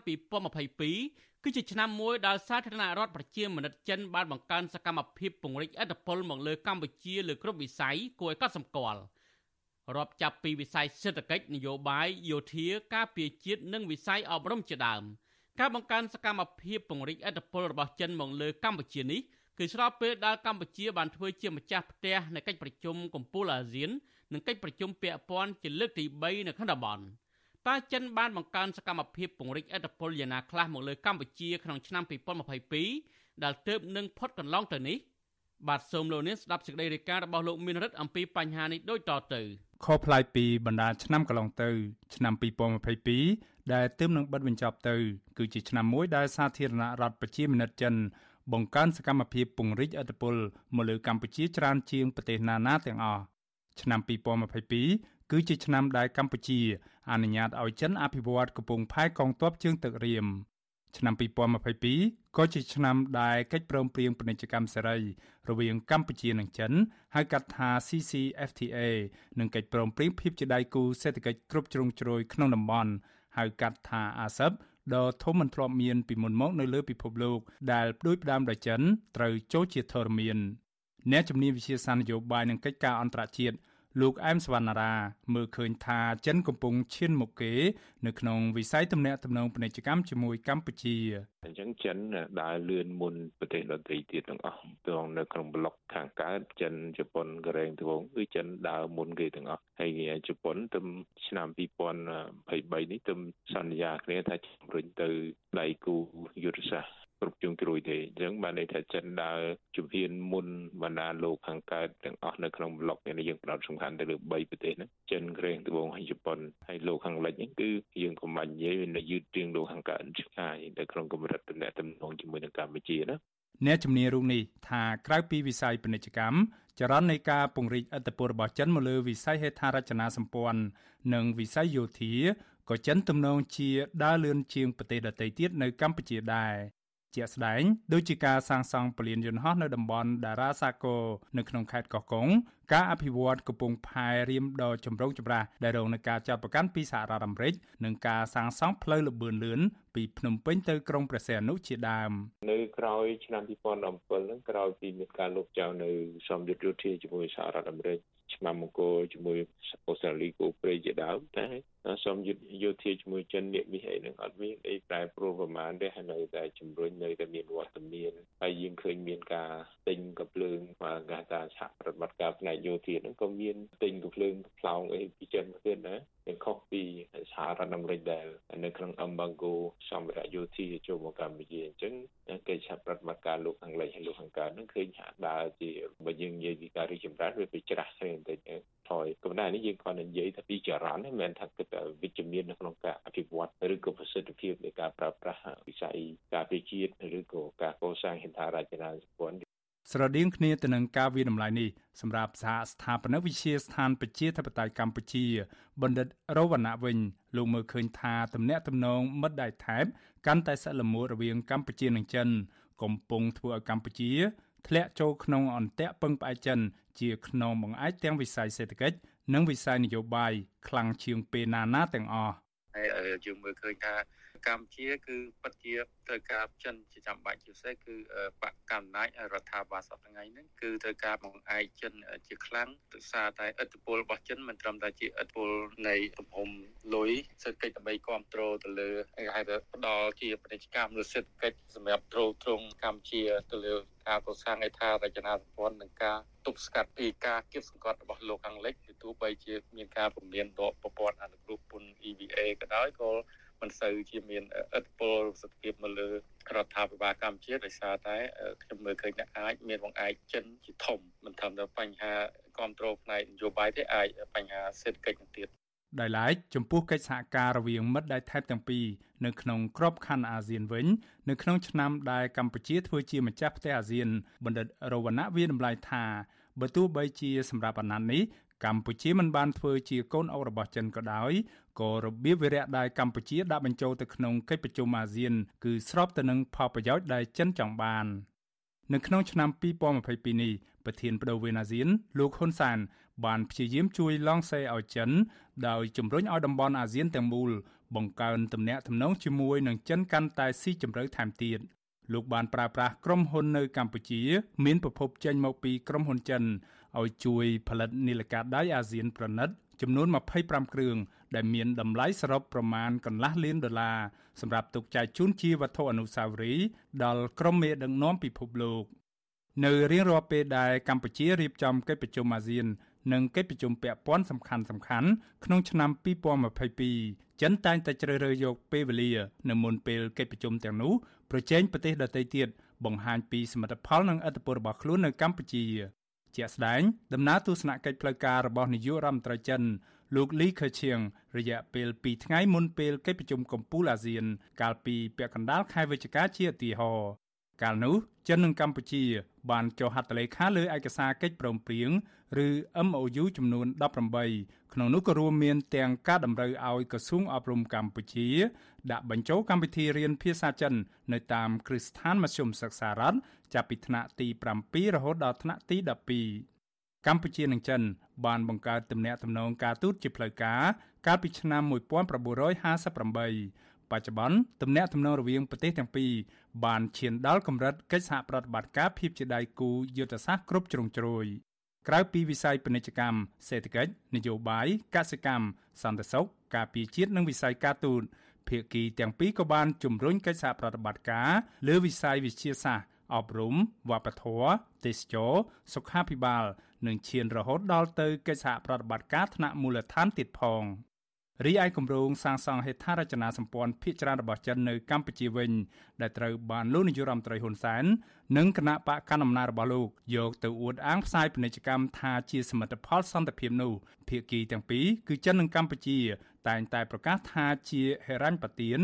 2022គឺជាឆ្នាំមួយដែលសាធារណរដ្ឋប្រជាមានិតចិនបានបង្កើនសកម្មភាពពង្រីកអធិបុលមកលើកម្ពុជាលើគ្រប់វិស័យគួរឲ្យកត់សម្គាល់រាប់ចាប់ពីវិស័យសេដ្ឋកិច្ចនយោបាយយោធាការពារជាតិនិងវិស័យអប់រំជាដើមការបង្កើនសកម្មភាពពង្រីកអធិបុលរបស់ចិនមកលើកម្ពុជានេះ គឺស្របពេលដែលកម្ពុជាបានធ្វើជាម្ចាស់ផ្ទះនៃកិច្ចប្រជុំកំពូលអាស៊ាននិងកិច្ចប្រជុំពាក់ព័ន្ធជាលើកទី3នៅក្នុងតំបន់តើចិនបានបង្កើនសកម្មភាពពង្រីកអធិបុលយ៉ាងណាខ្លះមកលើកម្ពុជាក្នុងឆ្នាំ2022ដែលទើបនឹងផុតកន្លងទៅនេះបាទសូមលោកនាងស្ដាប់សេចក្តីរាយការណ៍របស់លោកមានរិទ្ធអំពីបញ្ហានេះដូចតទៅខុសប្លែកពីបណ្ដាឆ្នាំកន្លងទៅ ឆ្នាំ2022ដែលទើបនឹងបិទបញ្ចប់ទៅ គឺជាឆ្នាំមួយដែលសាធារណរដ្ឋប្រជាមានិតចិន បង្កើនសកម្មភាពពង្រីកឥទ្ធិពលមកលើកម្ពុជាច្រើនជាងប្រទេសណានាទាំងអស់ឆ្នាំ2022គឺជាឆ្នាំដែលកម្ពុជា អនុញ្ញាតឲ្យចិនអភិវឌ្ឍកំពង់ផែកងទ័ពជើងទឹករៀមឆ្នាំ2022ក៏ជាឆ្នាំដែលកិច្ចព្រមព្រៀងពាណិជ្ជកម្មសេរីរវាងកម្ពុជានិងចិនហៅកាត់ថា CCFTA និងកិច្ចព្រមព្រៀងភាពជាដៃគូសេដ្ឋកិច្ចគ្រប់ជ្រុងជ្រោយក្នុងតំបន់ហៅកាត់ថា ASEP ដ៏ធំមិនធ្លាប់មានពីមុនមកនៅលើពិភពលោកដែលផ្ដួចផ្ដើមដោយចិនត្រូវចូលជាធរមានអ្នកជំនាញវិជាសាស្ត្រនយោបាយនិងកិច្ចការអន្តរជាតិ លោកអែមសវណ្ណារាមើលឃើញថាចិនកំពុងឈានមុខគេ នៅក្នុងវិស័យទំនាក់ទំនងពាណិជ្ជកម្មជាមួយកម្ពុជាអញ្ចឹងចិនដើរលឿនមុនប្រទេសដទៃទៀតទាំងអស់ទាំងនៅក្នុងប្លុកខាងកើតចិនជប៉ុនកូរ៉េត្បូងគឺចិនដើរមុនគេទាំងអស់ហើយជប៉ុនទៅឆ្នាំ2023នេះទៅសន្យាគ្នាថាជំរុញទៅដៃគូយុទ្ធសាស្ត្រ គ្រប់ជ្រុងជ្រោយទេអញ្ចឹងបានន័យថាចិនដើរជំហានមុនបណ្ដាលោកខាងកើតទាំងអស់នៅក្នុងប្លុកនេះយើងផ្ដោតសំខាន់ទៅលើ3ប្រទេសហ្នឹងចិនក្រែងត្បូងហើយជប៉ុនហើយលោកខាងលិចហ្នឹងគឺយើងកុំបាញ់និយាយនៅយឺតជាងលោកខាងកើតឆ្ងាយទៅក្នុងកម្រិតតំណែងតំណងជាមួយនឹងកម្ពុជាណាអ្នកជំនាញរូបនេះថាក្រៅពីវិស័យពាណិជ្ជកម្មចរន្តនៃការពង្រីកអធិបតេយ្យរបស់ចិនមកលើវិស័យហេដ្ឋារចនាសម្ព័ន្ធនិងវិស័យយោធាក៏ចិនទំនងជាដើរលឿនជាងប្រទេសដទៃទៀតនៅកម្ពុជាដែរ ជាក់ស្ដែងដូចជាការសាងសង់ពលានយន្តហោះនៅតំបន់តារាសាគរនៅក្នុងខេត្តកោះកុងការអភិវឌ្ឍកំពង់ផែរៀមដ៏ចម្រូងចម្រាសដែលរងនឹងការចាត់ប្រកាន់ពីសហរដ្ឋអាមេរិកនិងការសាងសង់ផ្លូវលបឿនលឿនពីភ្នំពេញទៅក្រុងព្រះសីហនុជាដើមនៅក្រោយឆ្នាំ2017ហ្នឹងក្រោយពីមានការលុបចោលនៅសម្យុទ្ធយោធាជាមួយសហរដ្ឋអាមេរិក ឆ្នាំមង្គលជាមួយអូស្ត្រាលីគូព្រៃជាដើមតែសូមយុទ្ធយោធាជាមួយចិននេះនេះអីហ្នឹងអត់មានអីប្រែប្រួលប្រមាណទេហើយនៅតែជំរុញនៅតែមានវត្តមានហើយយើងឃើញមានការទិញកភ្លើងមកកាថាសហប្រតិបត្តិការផ្នែកយោធាហ្នឹងក៏មានទិញកភ្លើងផ្លោងអីពីចិនទៀតណា ខុសពីសហរដ្ឋអាមេរិកដែលនៅក្នុង embargo សម្ភារៈយោធាចូលមកកម្ពុជាអញ្ចឹងកិច្ចសហប្រតិបត្តិការលោកខាងលិចហើយលោកខាងកើតនឹងឃើញហាក់ដើរជាបើយើងនិយាយពីការរីកចម្រើនវាទៅច្រាស់គ្នាបន្តិចថយក៏ប៉ុន្តែនេះយើងគាត់និយាយថាពីចរន្តមិនមែនថាគិតវិជ្ជមាននៅក្នុងការអភិវឌ្ឍឬក៏ប្រសិទ្ធភាពនៃការប្រើប្រាស់វិស័យការពារជាតិឬក៏ការកសាងហេដ្ឋារចនាសម្ព័ន្ធ ស្រដៀងគ្នាទៅនឹងការវិតម្លៃនេះសម្រាប់សហស្ថាបនិកវិទ្យាស្ថានប្រជាធិបតេយ្យកម្ពុជាបណ្ឌិតរវណ្ណៈវិញលោកមើលឃើញថាទំនាក់ទំនងមិត្តដៃថែបកាន់តែសិលមួតរវាងកម្ពុជានិងចិន កំពុងធ្វើឲ្យកម្ពុជា ធ្លាក់ចូលក្នុងអន្ទាក់ពឹងផ្អែកចិន ជាក្នុងបង្អែកទាំងវិស័យសេដ្ឋកិច្ចនិងវិស័យនយោបាយខ្លាំងជាងពេលណាណាទាំងអស់ហើ យយើងមើលឃើញថាកម្ពុជាគឺពិតជាត្រូវការចិនជាចាំបាច់ជាពិសេសគឺបកកណ្ដាលរដ្ឋាភិបាលសប្តាហ៍ថ្ងៃហ្នឹងគឺត្រូវការបង្អែកចិនជាខ្លាំងដោយសារតែឥទ្ធិពលរបស់ចិនមិនត្រឹមតែជាឥទ្ធិពលនៃទំហំលុយសេដ្ឋកិច្ចដើម្បីគ្រប់គ្រងទៅលើគេហៅថាផ្ដល់ជាពាណិជ្ជកម្មឬសេដ្ឋកិច្ចសម្រាប់ទ្រទ្រង់កម្ពុជាទៅលើការកសាងឯថារចនាសម្ព័ន្ធនិងការទប់ស្កាត់ពីការគៀបសង្កត់របស់លោកខាងលិចគឺទោះបីជាមានការពំលានដកប្រព័ន្ធអនុគ្រោះពន្ធ EVA ក៏ដោយក៏មិនសូវជាមានឥទ្ធិពលសកម្មភាពមកលើរដ្ឋាភិបាលកម្ពុជាដោយសារតែខ្ញុំមើលឃើញថាអាចមានបង្អែកចិនជាធំមិនត្រឹមតែបញ្ហាគ្រប់គ្រងផ្នែកនយោបាយទេអាចបញ្ហាសេដ្ឋកិច្ចនឹងទៀត ដោយឡែកចំពោះកិច្ចសហការរវាងមិត្តដែលថែបទាំងពីរនៅក្នុងក្របខ័ណ្ឌអាស៊ានវិញ នៅក្នុងឆ្នាំដែលកម្ពុជាធ្វើជាម្ចាស់ផ្ទះអាស៊ានបណ្ឌិតរវណ្ណៈវាតម្លៃថាបើទោះបីជាសម្រាប់អាណត្តិនេះកម្ពុជាមិនបានធ្វើជាកូនអុករបស់ចិនក៏ដោយក៏របៀបវិរៈដែលកម្ពុជាដាក់បញ្ចូលទៅក្នុងកិច្ចប្រជុំអាស៊ាន គឺស្របទៅនឹងផលប្រយោជន៍ដែលចិនចង់បាននៅក្នុងឆ្នាំ2022នេះប្រធានបដូវវេនអាស៊ានលោកហ៊ុនសានបានព្យាយាមជួយឡងសេឲ្យចិនដោយជំរុញឲ្យតំបន់អាស៊ានទាំងមូលបង្កើនទំនាក់ទំនងជាមួយនឹងចិនកាន់តែស៊ីជម្រៅថែមទៀតលោកបានប្រើប្រាស់ក្រុមហ៊ុននៅកម្ពុជា មានប្រភពចេញមកពីក្រុមហ៊ុនចិនឲ្យជួយផលិតនីលកាដៃអាស៊ានប្រណិតចំនួន25គ្រឿងដែលមានតម្លៃសរុបប្រមាណកន្លះលានដុល្លារសម្រាប់ទុកចែកជូនជាវត្ថុអនុស្សាវរីយ៍ដល់ក្រុមមេដឹកនាំពិភពលោក នៅរៀងរាល់ពេលដែលកម្ពុជារៀបចំកិច្ចប្រជុំអាស៊ាន និងកិច្ចប្រជុំពាក់ព័ន្ធសំខាន់សំខាន់ក្នុងឆ្នាំ2022ចិនតែងតែជ្រើសរើសយកពេលវេលានៅមុនពេលកិច្ចប្រជុំទាំងនោះប្រជែងប្រទេសដទៃទៀតបង្ហាញពីសមិទ្ធផលនិងឥទ្ធិពលរបស់ខ្លួននៅកម្ពុជាជាក់ស្ដែងដំណើរទស្សនកិច្ចផ្លូវការរបស់នាយករដ្ឋមន្ត្រីចិនលោកលីខឺឈៀងរយៈពេល2ថ្ងៃមុនពេលកិច្ចប្រជុំកំពូលអាស៊ាន កាលពីពាក់កណ្ដាលខែវិច្ឆិកាជាឧទាហរណ៍កាលនោះចិននិងកម្ពុជា បានចុះហត្ថលេខាលើឯកសារកិច្ចព្រមព្រៀងឬ MOU ចំនួន18ក្នុងនោះក៏រួមមានទាំងការតម្រូវឲ្យក្រសួងអប់រំកម្ពុជា ដាក់បញ្ចូលកម្មវិធីរៀនភាសាចិន នៅតាមគ្រឹះស្ថានមធ្យមសិក្សារដ្ឋចាប់ពីថ្នាក់ទី7រហូតដល់ថ្នាក់ទី12កម្ពុជានិងចិនបានបង្កើតទំនាក់ទំនងការទូតជាផ្លូវការកាលពីឆ្នាំ1958បច្ចុប្បន្នទំនាក់ទំនងរវាងប្រទេសទាំងពីរ បានឈានដល់កម្រិតកិច្ចសហប្រតិបត្តិការភាពជាដៃគូយុទ្ធសាស្ត្រគ្រប់ជ្រុងជ្រោយក្រៅពីវិស័យពាណិជ្ជកម្មសេដ្ឋកិច្ចនយោបាយកសិកម្មសន្តិសុខការពារជាតិនិងវិស័យការទូតភាគីទាំងពីរក៏បានជំរុញកិច្ចសហប្រតិបត្តិការលើវិស័យវិទ្យាសាស្ត្រអប់រំវប្បធម៌ទេសចរសុខាភិបាល និងឈានរហូតដល់ទៅកិច្ចសហប្រតិបត្តិការថ្នាក់មូលដ្ឋានទៀតផង។ រីឯគម្រោងសាងសង់ហេដ្ឋារចនាសម្ព័ន្ធភាគច្រើនរបស់ចិននៅកម្ពុជាវិញ ដែលត្រូវបានលោកនាយរដ្ឋមន្ត្រីហ៊ុនសែននិងគណៈបកកណ្ដាលអំណាចរបស់លោកយកទៅអួតអាងផ្សាយពាណិជ្ជកម្មថាជាសមិទ្ធផលសន្តិភាពនោះភាគីទាំងពីរគឺចិននិងកម្ពុជា តែងតែប្រកាសថាជាហិរញ្ញប្បទាន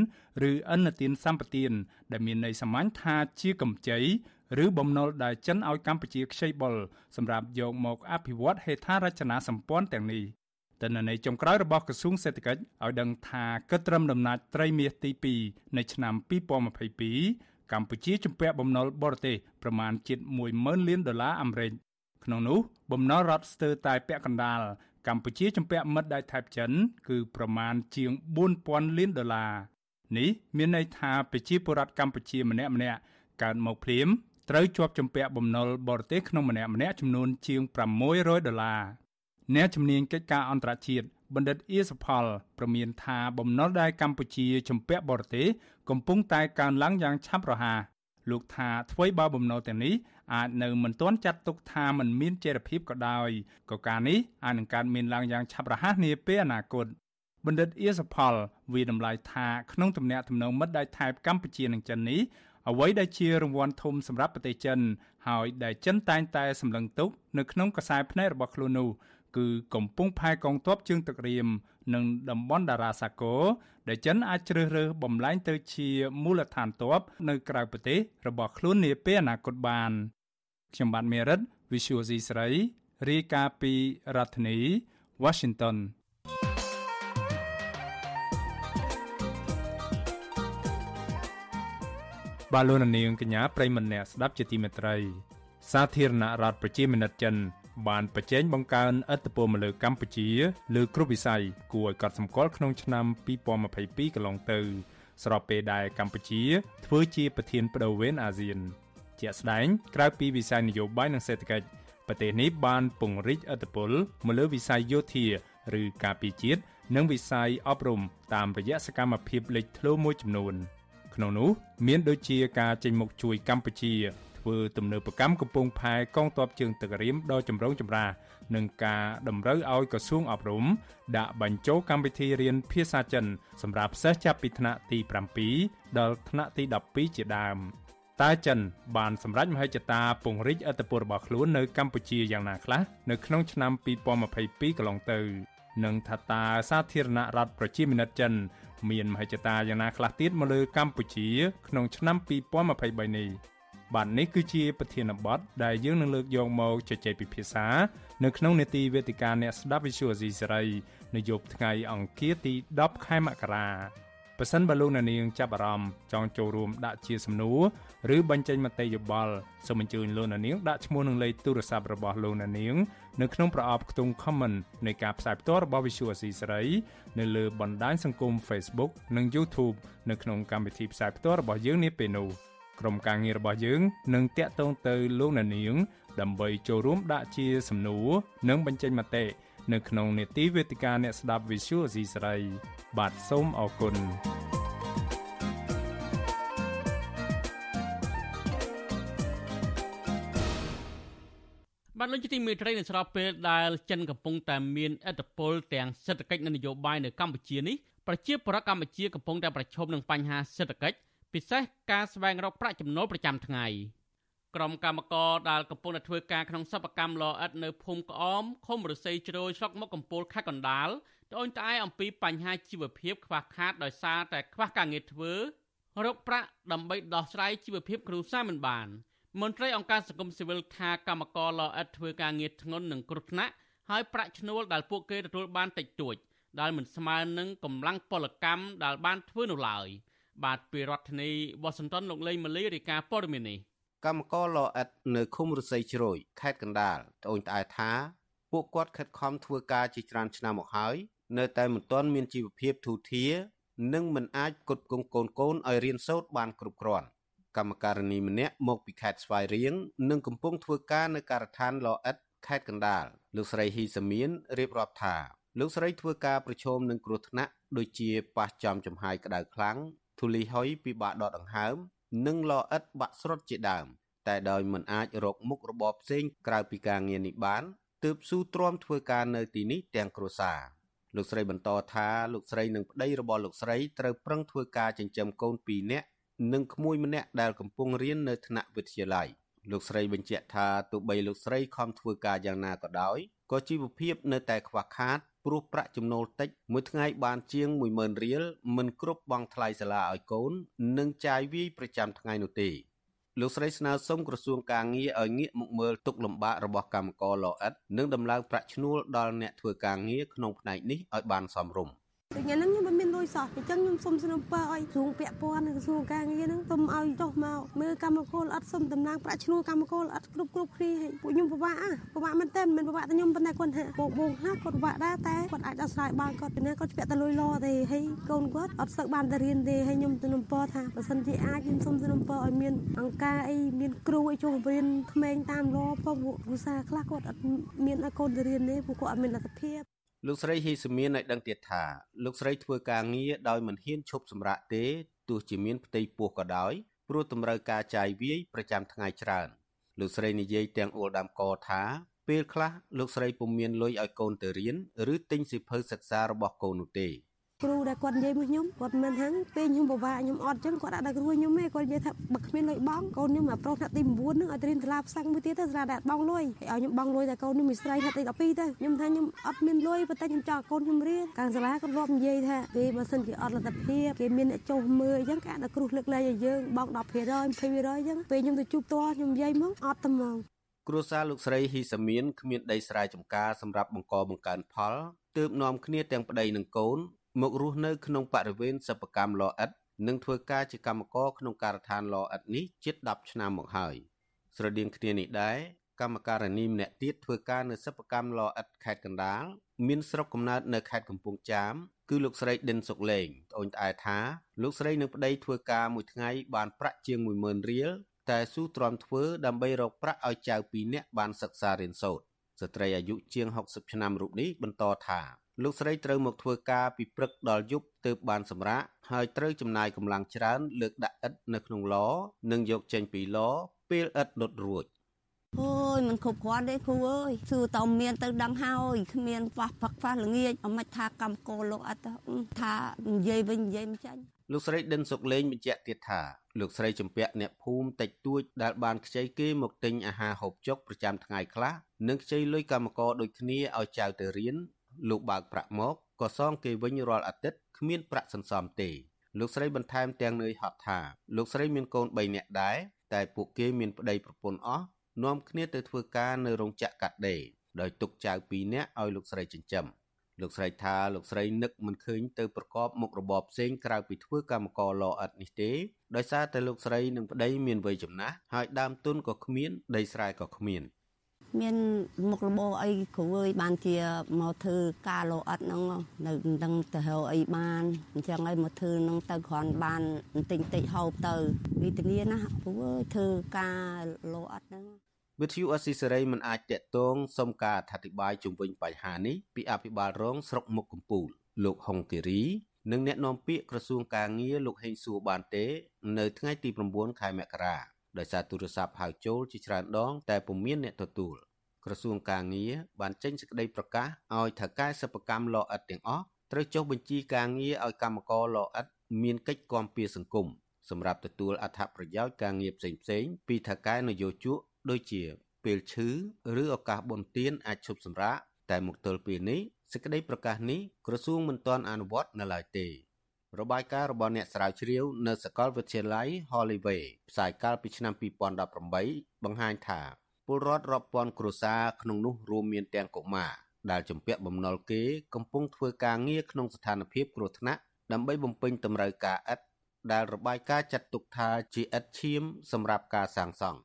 ឬអន្តទានសម្បទាន ដែលមានន័យសាមញ្ញថាជាកម្ចីឬបំណុលដែលចិនឲ្យកម្ពុជាខ្ចីបុលសម្រាប់យកមកអភិវឌ្ឍហេដ្ឋារចនាសម្ព័ន្ធទាំងនេះ ទិន្នន័យចុងក្រោយរបស់ក្រសួងសេដ្ឋកិច្ចឲ្យដឹងថាគិតត្រឹមដំណាច់ត្រីមាសទី2នៃឆ្នាំ2022កម្ពុជាជំពាក់បំណុលបរទេសប្រមាណជិត10000លានដុល្លារអាមេរិកក្នុងនោះបំណុលរដ្ឋស្ទើរតែពាក់កណ្ដាលកម្ពុជាជំពាក់មិត្តដៃថៃចិន គឺប្រមាណជាង4000លានដុល្លារនេះមានន័យថាប្រជាពលរដ្ឋកម្ពុជាម្នាក់ម្នាក់កើតមកភ្លាមត្រូវជាប់ជំពាក់បំណុលបរទេសក្នុងម្នាក់ម្នាក់ចំនួនជាង600ដុល្លារ អ្នកជំនាញកិច្ចការអន្តរជាតិបណ្ឌិតអៀសផលប្រមានថាបំណុលដែលកម្ពុជាជំពាក់បរទេសកំពុងតែកើនឡើងយ៉ាងឆាប់រហ័សលោកថាអ្វីបើបំណុលទាំងនេះអាចនៅមិនទាន់ចាត់ទុកថាมันមានចីរភាពក៏ដោយក៏ការនេះអាចនឹងកើតមានឡើងយ៉ាងឆាប់រហ័សនាពេលអនាគតបណ្ឌិតអៀសផលវិតម្លៃថាក្នុងទំនាក់ទំនងមិត្តដៃថៃកម្ពុជានិងចិននេះអ្វីដែលជារង្វាន់ធំសម្រាប់ប្រទេសចិនហើយដែលចិនតែងតែសម្លឹងទុកនៅក្នុងខ្សែភ្នែករបស់ខ្លួននោះ គឺកំពុងផែកងទ័ពជើងទឹករៀមនិងតំបន់ដារ៉ាសាកូដែលចិនអាចជ្រើសរើសបំលែងទៅជាមូលដ្ឋានទ័ពនៅក្រៅប្រទេសរបស់ខ្លួននាពេលអនាគតបានខ្ញុំបាទមេរិត Visual C ស្រីរាយការណ៍ពីរដ្ឋធានី Washington បាឡូណានីងកញ្ញាប្រិមម្នាក់ស្ដាប់ជាទីមេត្រី សាធារណរដ្ឋប្រជាមានិតចិន បានប្រជែងបង្កើនឥទ្ធិពលមកលើកម្ពុជាលើគ្រប់វិស័យគួរឲ្យកត់សម្គាល់ក្នុងឆ្នាំ2022កន្លងទៅស្របពេលដែលកម្ពុជាធ្វើជាប្រធានបដូវវេនអាស៊ាន ជាក់ស្ដែងក្រៅពីវិស័យនយោបាយនិងសេដ្ឋកិច្ចប្រទេសនេះបានពង្រីកឥទ្ធិពលមកលើវិស័យយោធាឬការពារជាតិនិងវិស័យអប់រំតាមរយៈសកម្មភាពលេចធ្លោមួយចំនួន ក្នុងនោះមានដូចជាការចេញមុខជួយកម្ពុជា ធ្វើទំនើបកម្មកំពង់ផែកងទ័ពជើងទឹករៀមដ៏ចម្រូងចម្រាសនិងការតម្រូវឲ្យក្រសួងអប់រំដាក់បញ្ចូលកម្មវិធីរៀនភាសាចិន សម្រាប់សិស្សចាប់ពីថ្នាក់ទី7ដល់ថ្នាក់ទី12ជាដើមតើចិនបានសម្រេចមហិច្ឆតាពង្រីកឥទ្ធិពលរបស់ខ្លួននៅកម្ពុជាយ៉ាងណាខ្លះនៅក្នុងឆ្នាំ2022កន្លងទៅនិងថាតើសាធារណរដ្ឋប្រជាមានិតចិន មានមហិច្ឆតាយ៉ាងណាខ្លះទៀតមកលើកម្ពុជា ក្នុងឆ្នាំ2023នេះ បាទនេះគឺជាប្រធានបទដែលយើងនឹងលើកយកមកជជែកពិភាក្សានៅក្នុងនេតិវេទិកាអ្នកស្ដាប់ Visual C សេរីនៅយប់ថ្ងៃអង្គារទី10ខែមករាប៉ះសិនបលូននាងចាប់អារម្មណ៍ចង់ចូលរួមដាក់ជាសំណួរឬបញ្ចេញមតិយោបល់សូមអញ្ជើញលោកនាងដាក់ឈ្មោះនិងលេខទូរស័ព្ទរបស់លោកនាងនៅក្នុងប្រអប់ខ្ទង់ comment នៃការផ្សាយផ្ទាល់របស់ Visual C សេរីនៅលើបណ្ដាញសង្គម Facebook និង YouTube នៅក្នុងកម្មវិធីផ្សាយផ្ទាល់របស់យើងនាពេលនោះ។ ក្រុមការងាររបស់យើងនឹងតាក់ទងទៅលោកអ្នកនាង ដើម្បីចូលរួមដាក់ជាសំណួរនិងបញ្ចេញមតិនៅក្នុងនេតិវេទិកាអ្នកស្ដាប់ Visual C សេរីបាទសូមអរគុណបានលោកជាទីមេត្រីនៅស្របពេលដែលចិនកំពុងតែមានឥទ្ធិពលទាំងសេដ្ឋកិច្ចនិងនយោបាយនៅកម្ពុជានេះប្រជាពលរដ្ឋកម្ពុជាកំពុងតែប្រឈមនឹងបញ្ហាសេដ្ឋកិច្ច ពិសេសការស្វែងរកប្រាក់ចំណូលប្រចាំថ្ងៃក្រុមកម្មករដែលកំពុងតែធ្វើការក្នុងសិប្បកម្មលអិតនៅភូមិក្អមឃុំរស័យជ្រោយស្រុកមុខកំពូលខេត្តកណ្ដាលត្អូញត្អែអំពីបញ្ហាជីវភាពខ្វះខាតដោយសារតែខ្វះការងារធ្វើរកប្រាក់ដើម្បីដោះស្រាយជីវភាពគ្រួសារមិនបានមន្ត្រីអង្គការសង្គមស៊ីវិលថាកម្មករលអិតធ្វើការងារធ្ងន់និងគ្រោះថ្នាក់ហើយប្រាក់ឈ្នួលដែលពួកគេទទួលបានតិចតួចដែលមិនស្មើនឹងកម្លាំងពលកម្មដែលបានធ្វើនោះឡើយ។ បាទពីរដ្ឋធានីវ៉ាស៊ីនតោនលោកលេងម៉ាលីរាយការណ៍ព័ត៌មាននេះកម្មករលអិតនៅឃុំរស័យជ្រោយខេត្តកណ្ដាលត្អូញត្អែថាពួកគាត់ខិតខំធ្វើការជាច្រើនឆ្នាំមកហើយនៅតែមិនទាន់មានជីវភាពធូរធារនិងមិនអាចផ្គត់ផ្គង់កូនកូនឲ្យរៀនសូត្របានគ្រប់គ្រាន់កម្មការនីម្នាក់មកពីខេត្តស្វាយរៀងនិងកំពុងធ្វើការនៅការដ្ឋានលអិតខេត្តកណ្ដាលលោកស្រីហ៊ីសាមៀនរៀបរាប់ថាលោកស្រីធ្វើការប្រឈមនឹងគ្រោះថ្នាក់ដូចជាប៉ះចំចំហាយក្តៅខ្លាំង ធូលីហុយពិបាកដកដង្ហើម និងលអិតបាក់ស្រុតជាដើម តែដោយមិនអាចរកមុខរបរផ្សេងក្រៅពីការងារនេះបានទើបស៊ូទ្រាំធ្វើការនៅទីនេះទាំងគ្រួសារលោកស្រីបន្តថាលោកស្រីនិងប្តីរបស់លោកស្រីត្រូវប្រឹងធ្វើការចិញ្ចឹមកូន2នាក់និងក្មួយម្នាក់ដែលកំពុងរៀននៅថ្នាក់វិទ្យាល័យលោកស្រីបញ្ជាក់ថាទោះបីលោកស្រីខំធ្វើការយ៉ាងណាក៏ដោយក៏ជីវភាពនៅតែខ្វះខាត ព្រោះប្រាក់ចំណូលតិចមួយថ្ងៃបានជាង10000រៀលមិនគ្រប់បង់ថ្លៃសាលាឲ្យកូន និងចាយវាយប្រចាំថ្ងៃនោះទេលោកស្រីស្នើសុំក្រសួងការងារឲ្យងាកមកមើលទុកលំបាករបស់កម្មករលអិតនិងដំឡើងប្រាក់ឈ្នួលដល់អ្នកធ្វើការងារក្នុងផ្នែកនេះឲ្យបានសមរម្យដូចញ៉ាំហ្នឹងខ្ញុំមិនមាន លុយសោះអញ្ចឹងខ្ញុំសុំសំណពើឲ្យក្រសួងពាក់ព័ន្ធនិងក្រសួងការងារហ្នឹងសុំឲ្យចុះមកមើលកម្មករអត់សុំតំណាងប្រាក់ឈ្នួលកម្មករអត់គ្រប់គ្រប់គ្នាហើយពួកខ្ញុំពិបាកអាពិបាកមែនតើមិនពិបាកតែខ្ញុំប៉ុន្តែគាត់ថាបងបងណាគាត់ពិបាកដែរតែគាត់អាចដោះស្រាយបានគាត់ពីណាគាត់ពាក់តែលុយលទេហើយកូនគាត់អត់ស្ើបានទៅរៀនទេហើយខ្ញុំសំណពើថាបើសិនជាអាចខ្ញុំសុំសំណពើឲ្យមានអង្គការអីមានគ្រូឲ្យចូលរៀនក្មេងតាមលផងពួកគ្រូសាខ្លះគាត់អត់មានឲ្យកូនទៅរៀនទេពួកគាត់អត់មានលទ្ធភាព លោកស្រីហ៊ីសមានឲ្យដឹងទៀតថាលោកស្រីធ្វើការងារដោយមិនហ៊ានឈប់សម្រាកទេទោះជាមានផ្ទៃពោះក៏ដោយព្រោះតម្រូវការចាយវាយប្រចាំថ្ងៃច្រើនលោកស្រីនិយាយទាំងអួលដាំកថាពេលខ្លះលោកស្រីពុំមានលុយឲ្យកូនទៅរៀនឬទិញសៀវភៅសិក្សារបស់កូននោះទេ គ្រូដែលគាត់និយាយមកខ្ញុំគាត់មិនហ្នឹងពេលខ្ញុំពិបាកខ្ញុំអត់ចឹងគាត់ដាក់ដល់គ្រូខ្ញុំទេគាត់និយាយថាបើគ្មានលុយបងកូនខ្ញុំមកប្រុសថ្នាក់ទី9ហ្នឹងឲ្យត្រៀមសាលាផ្សឹងមួយទៀតទៅសាលាដែលបងលុយឲ្យខ្ញុំបងលុយតែកូនខ្ញុំមីស្រីថ្នាក់ទី12ទៅខ្ញុំថាខ្ញុំអត់មានលុយប៉ុន្តែខ្ញុំចង់ឲ្យកូនខ្ញុំរៀនខាងសាលាគាត់រាប់និយាយថាពេលបើសិនជាអត់លទ្ធភាពគេមានអ្នកចុះមើលអញ្ចឹងគេអាចដល់គ្រូលើកលែងឲ្យយើងបង10% 20%អញ្ចឹងពេលខ្ញុំទៅជួបតួខ្ញុំនិយាយមកអត់ទៅហ្មងគ្រួសារលោកស្រីហ៊ីសាមៀនគ្មានដីស្រែចម្ការសម្រាប់បង្កបង្កើនផលទើបនាំគ្នាទាំងប្តីនិងកូន មករស់នៅក្នុងបរិវេណសិប្បកម្មលអិតនិងធ្វើការជាកម្មករក្នុងការដ្ឋានលអិតនេះជិត10ឆ្នាំមកហើយស្រដៀងគ្នានេះដែរកម្មការនីម្នាក់ទៀតធ្វើការនៅសិប្បកម្មលអិតខេត្តកណ្ដាលមានស្រុកកំណើតនៅខេត្តកំពង់ចាមគឺលោកស្រីដិនសុកលេងត្អូញត្អែថាលោកស្រីនឹងប្តីធ្វើការមួយថ្ងៃបានប្រាក់ជាង10000រៀលតែស៊ូទ្រាំធ្វើដើម្បីរកប្រាក់ឲ្យចៅពីរនាក់បានសិក្សារៀនសូត្រស្ត្រីអាយុជាង60ឆ្នាំរូបនេះបន្តថា លោកស្រីត្រូវមកធ្វើការពីព្រឹកដល់យប់ទើបបានសម្រាកហើយត្រូវចំណាយកម្លាំងច្រើន លើកដាក់ឥដ្ឋនៅក្នុងឡនិងយកចេញពីឡពេលឥដ្ឋដុតរួចអូយមិនគ្រប់គ្រាន់ទេគ្រូអើយសួរតើមានទៅដឹងហើយគ្មានខ្វះផឹកខ្វះល្ងាចអមិនថាកម្មកោលោកអត់ថានិយាយវិញនិយាយមិនចាញ់លោកស្រីដិនសុកលេងបញ្ជាក់ទៀតថាលោកស្រីចម្ពាក់អ្នកភូមិតិចតួចដែលបានខ្ចីគេមកទិញអាហារហូបចុកប្រចាំថ្ងៃខ្លះនិងខ្ចីលុយកម្មករដូចគ្នាឲ្យចៅទៅរៀន លោកបើកប្រាក់មកក៏សងគេវិញរាល់អាទិត្យគ្មានប្រាក់សន្សំទេលោកស្រីបន្ថែមទាំងនឿយហត់ថាលោកស្រីមានកូន3នាក់ដែរតែពួកគេមានប្តីប្រពន្ធអស់នាំគ្នាទៅធ្វើការនៅរោងចក្រកាត់ដេរដោយទុកចៅ2នាក់ឲ្យលោកស្រីចិញ្ចឹមលោកស្រីថាលោកស្រីនឹកមិនឃើញទៅប្រកបមុខរបរផ្សេងក្រៅពីធ្វើកម្មករលអិតនេះទេដោយសារតែលោកស្រីនិងប្តីមានវ័យចំណាស់ហើយដើមទុនក៏គ្មានដីស្រែក៏គ្មាន មានមុខរបរអីគ្រូអើយបានជាមកធ្វើការលោអិតហ្នឹងនៅនឹងទៅរកអីបានអញ្ចឹងហើយមកធ្វើហ្នឹងទៅគ្រាន់បានបន្តិចតិចហូបទៅវិធានាណាគ្រូអើយធ្វើការលោអិតហ្នឹងវិទ្យុអស៊ីសេរីមិនអាចតាក់ទងសុំការអធិប្បាយជុំវិញបញ្ហានេះពីអភិបាលរងស្រុកមុខកំពូល លោកហុងគិរីនិងអ្នកនាំពាក្យក្រសួងការងារលោកហេងសួរបានទេ នៅថ្ងៃទី9ខែមករាដោយសារទូរស័ព្ទហៅចូលជាច្រើនដង តែពុំមានអ្នកទទួល ក្រសួងការងារបានចេញសេចក្តីប្រកាសឲ្យថៅកែសិប្បកម្មលអិតទាំងអស់ត្រូវចុះបញ្ជីការងារឲ្យកម្មករលអិតមានកិច្ចគាំពៀសង្គមសម្រាប់ទទួលអត្ថប្រយោជន៍ការងារផ្សេងៗពីថៅកែនយោជកដូចជាពេលឈឺឬឱកាសបុណ្យទានអាចឈប់សម្រាកតែមកទល់ពេលនេះសេចក្តីប្រកាសនេះក្រសួងមិនទាន់អនុវត្តនៅឡើយទេរបាយការណ៍របស់អ្នកស្រាវជ្រាវនៅសាកលវិទ្យាល័យ Holloway ផ្សាយកាលពីឆ្នាំ2018បង្ហាញថា ពលរដ្ឋរាប់ពាន់គ្រួសារក្នុងនោះរួមមានទាំងកុមារដែលជំពាក់បំណុលគេកំពុងធ្វើការងារក្នុងស្ថានភាពគ្រោះថ្នាក់ដើម្បីបំពេញតម្រូវការឥដ្ឋដែលរបាយការណ៍ចាត់ទុកថាជាឥដ្ឋឈាមសម្រាប់ការសាងសង់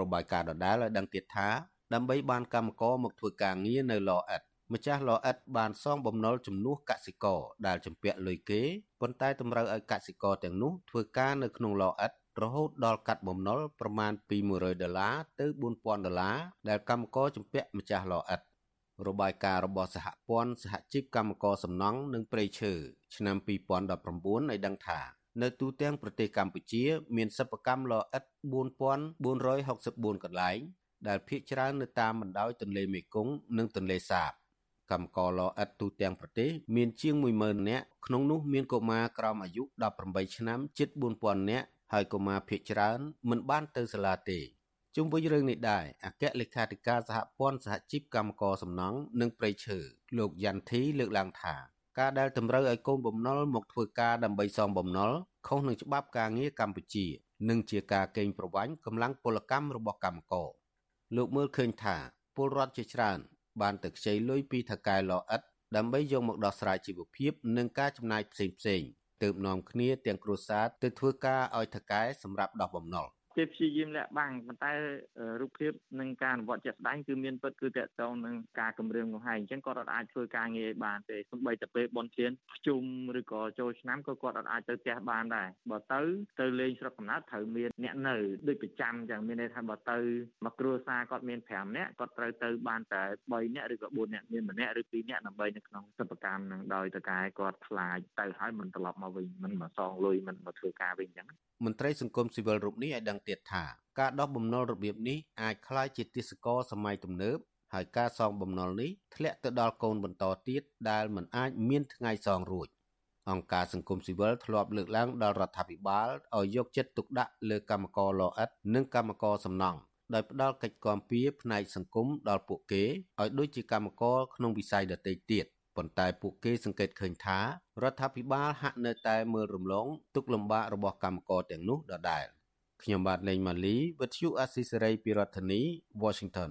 របាយការណ៍ដដែលឲ្យដឹងទៀតថាដើម្បីបានកម្មករមកធ្វើការងារនៅឡអិតម្ចាស់ឡអិតបានសងបំណុលជំនួសកសិករដែលជំពាក់លុយគេប៉ុន្តែតម្រូវឲ្យកសិករទាំងនោះធ្វើការនៅក្នុងឡអិត រហូតដល់កាត់បំណុលប្រមាណពី100ដុល្លារទៅ4000ដុល្លារដែលកម្មករជំពាក់ម្ចាស់ឡអិតរបាយការណ៍របស់សហព័ន្ធសហជីពកម្មករសំណង់និងព្រៃឈើឆ្នាំ2019ឲ្យដឹងថានៅទូទាំងប្រទេសកម្ពុជា មានសិប្បកម្មលអិត4464កន្លែងដែលភាគច្រើននៅតាមបណ្ដោយទន្លេមេគង្គនិងទន្លេសាបកម្មករលអិតទូទាំងប្រទេសមានជាង10000នាក់ក្នុងនោះមានកុមារក្រោមអាយុ18ឆ្នាំជិត4000នាក់ហើយកុមារភ័យច្រើនមិនបានទៅសាលាទេជុំវិញរឿងនេះដែរអគ្គលេខាធិការសហព័ន្ធសហជីពកម្មករសំណង់និងប្រៃឈើលោកយ៉ាន់ធីលើកឡើងថាការដែលតម្រូវឲ្យកូនបំណុលមកធ្វើការដើម្បីសងបំណុលខុសនឹងច្បាប់ការងារកម្ពុជានិងជាការកេងប្រវ័ញ្ចកម្លាំងពលកម្មរបស់កម្មករលោកមើលឃើញថាពលរដ្ឋជាច្រើន បានទៅខ្ចីលុយពីថៅកែលអិតដើម្បីយកមកដោះស្រាយជីវភាព និងការចំណាយផ្សេងៗ ទើបនាំគ្នាទាំងគ្រួសារទៅធ្វើការឲ្យថៅកែសម្រាប់ដោះបំណុល គេព្យាយាមលាក់បាំងប៉ុន្តែរូបភាពនិងការអនុវត្តជាក់ស្ដែងគឺមានពិតគឺតកតងនឹងការគម្រាមកំហែងអញ្ចឹងគាត់អាចធ្វើការងារបានទេសូម្បីតែពេលបនធានភ្ជុំឬក៏ចូលឆ្នាំក៏គាត់អាចទៅផ្ទះបានដែរបើទៅទៅលេងស្រុកកំណើតត្រូវមានអ្នកនៅដូចប្រចាំចឹងមានន័យថាបើទៅមកគ្រួសារគាត់មាន5នាក់គាត់ត្រូវទៅបានតែ3នាក់ឬក៏4នាក់មានម្នាក់ឬ2នាក់ដើម្បីនៅក្នុងសិប្បកម្មនឹងដោយតកែគាត់ខ្លាចទៅហើយមិនត្រឡប់មកវិញមិនមកសងលុយមិនមកធ្វើការវិញចឹងមន្ត្រីសង្គមស៊ីវិលរូបនេះឲ្យដឹងទៀតថាការដោះបំណុលរបៀបនេះអាចคล้ายជាទេសកលសម័យទំនើបហើយការសងបំណុលនេះធ្លាក់ទៅដល់កូនបន្តទៀតដែលមិនអាចមានថ្ងៃសងរួច អង្គការសង្គមស៊ីវិលធ្លាប់លើកឡើងដល់រដ្ឋាភិបាលឲ្យយកចិត្តទុកដាក់លើកម្មករលអិតនិងកម្មករសំណង់ដោយផ្ដល់កិច្ចគាំពារផ្នែកសង្គមដល់ពួកគេឲ្យដូចជាកម្មករក្នុងវិស័យដទៃទៀតប៉ុន្តែពួកគេសង្កេតឃើញថារដ្ឋាភិបាលហាក់នៅតែមើលរំលងទុកលំបាករបស់កម្មករទាំងនោះដដែល ខ្ញុំបាទលេងម៉ាលីវិទ្យុអស៊ីសេរីពីរដ្ឋធានី Washington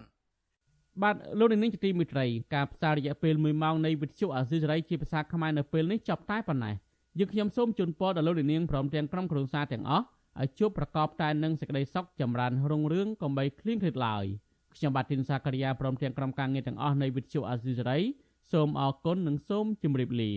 បាទលោកនាងជាទីមេត្រីការផ្សាយរយៈពេល1ម៉ោងនៃវិទ្យុអាស៊ីសេរីជាភាសាខ្មែរនៅពេលនេះចប់តែប៉ុណ្ណេះយើងខ្ញុំសូមជូនពរដល់លោកនាងព្រមទាំងក្រុមគ្រួសារទាំងអស់ឲ្យជួបប្រកបតែនឹងសេចក្តីសុខចម្រើនរុងរឿងកំបីគ្លៀងគ្លេតឡើយខ្ញុំបាទទីនសាករិយាព្រមទាំងក្រុមការងារទាំងអស់នៃវិទ្យុអាស៊ីសេរីសូមអរគុណនិងសូមជម្រាបលា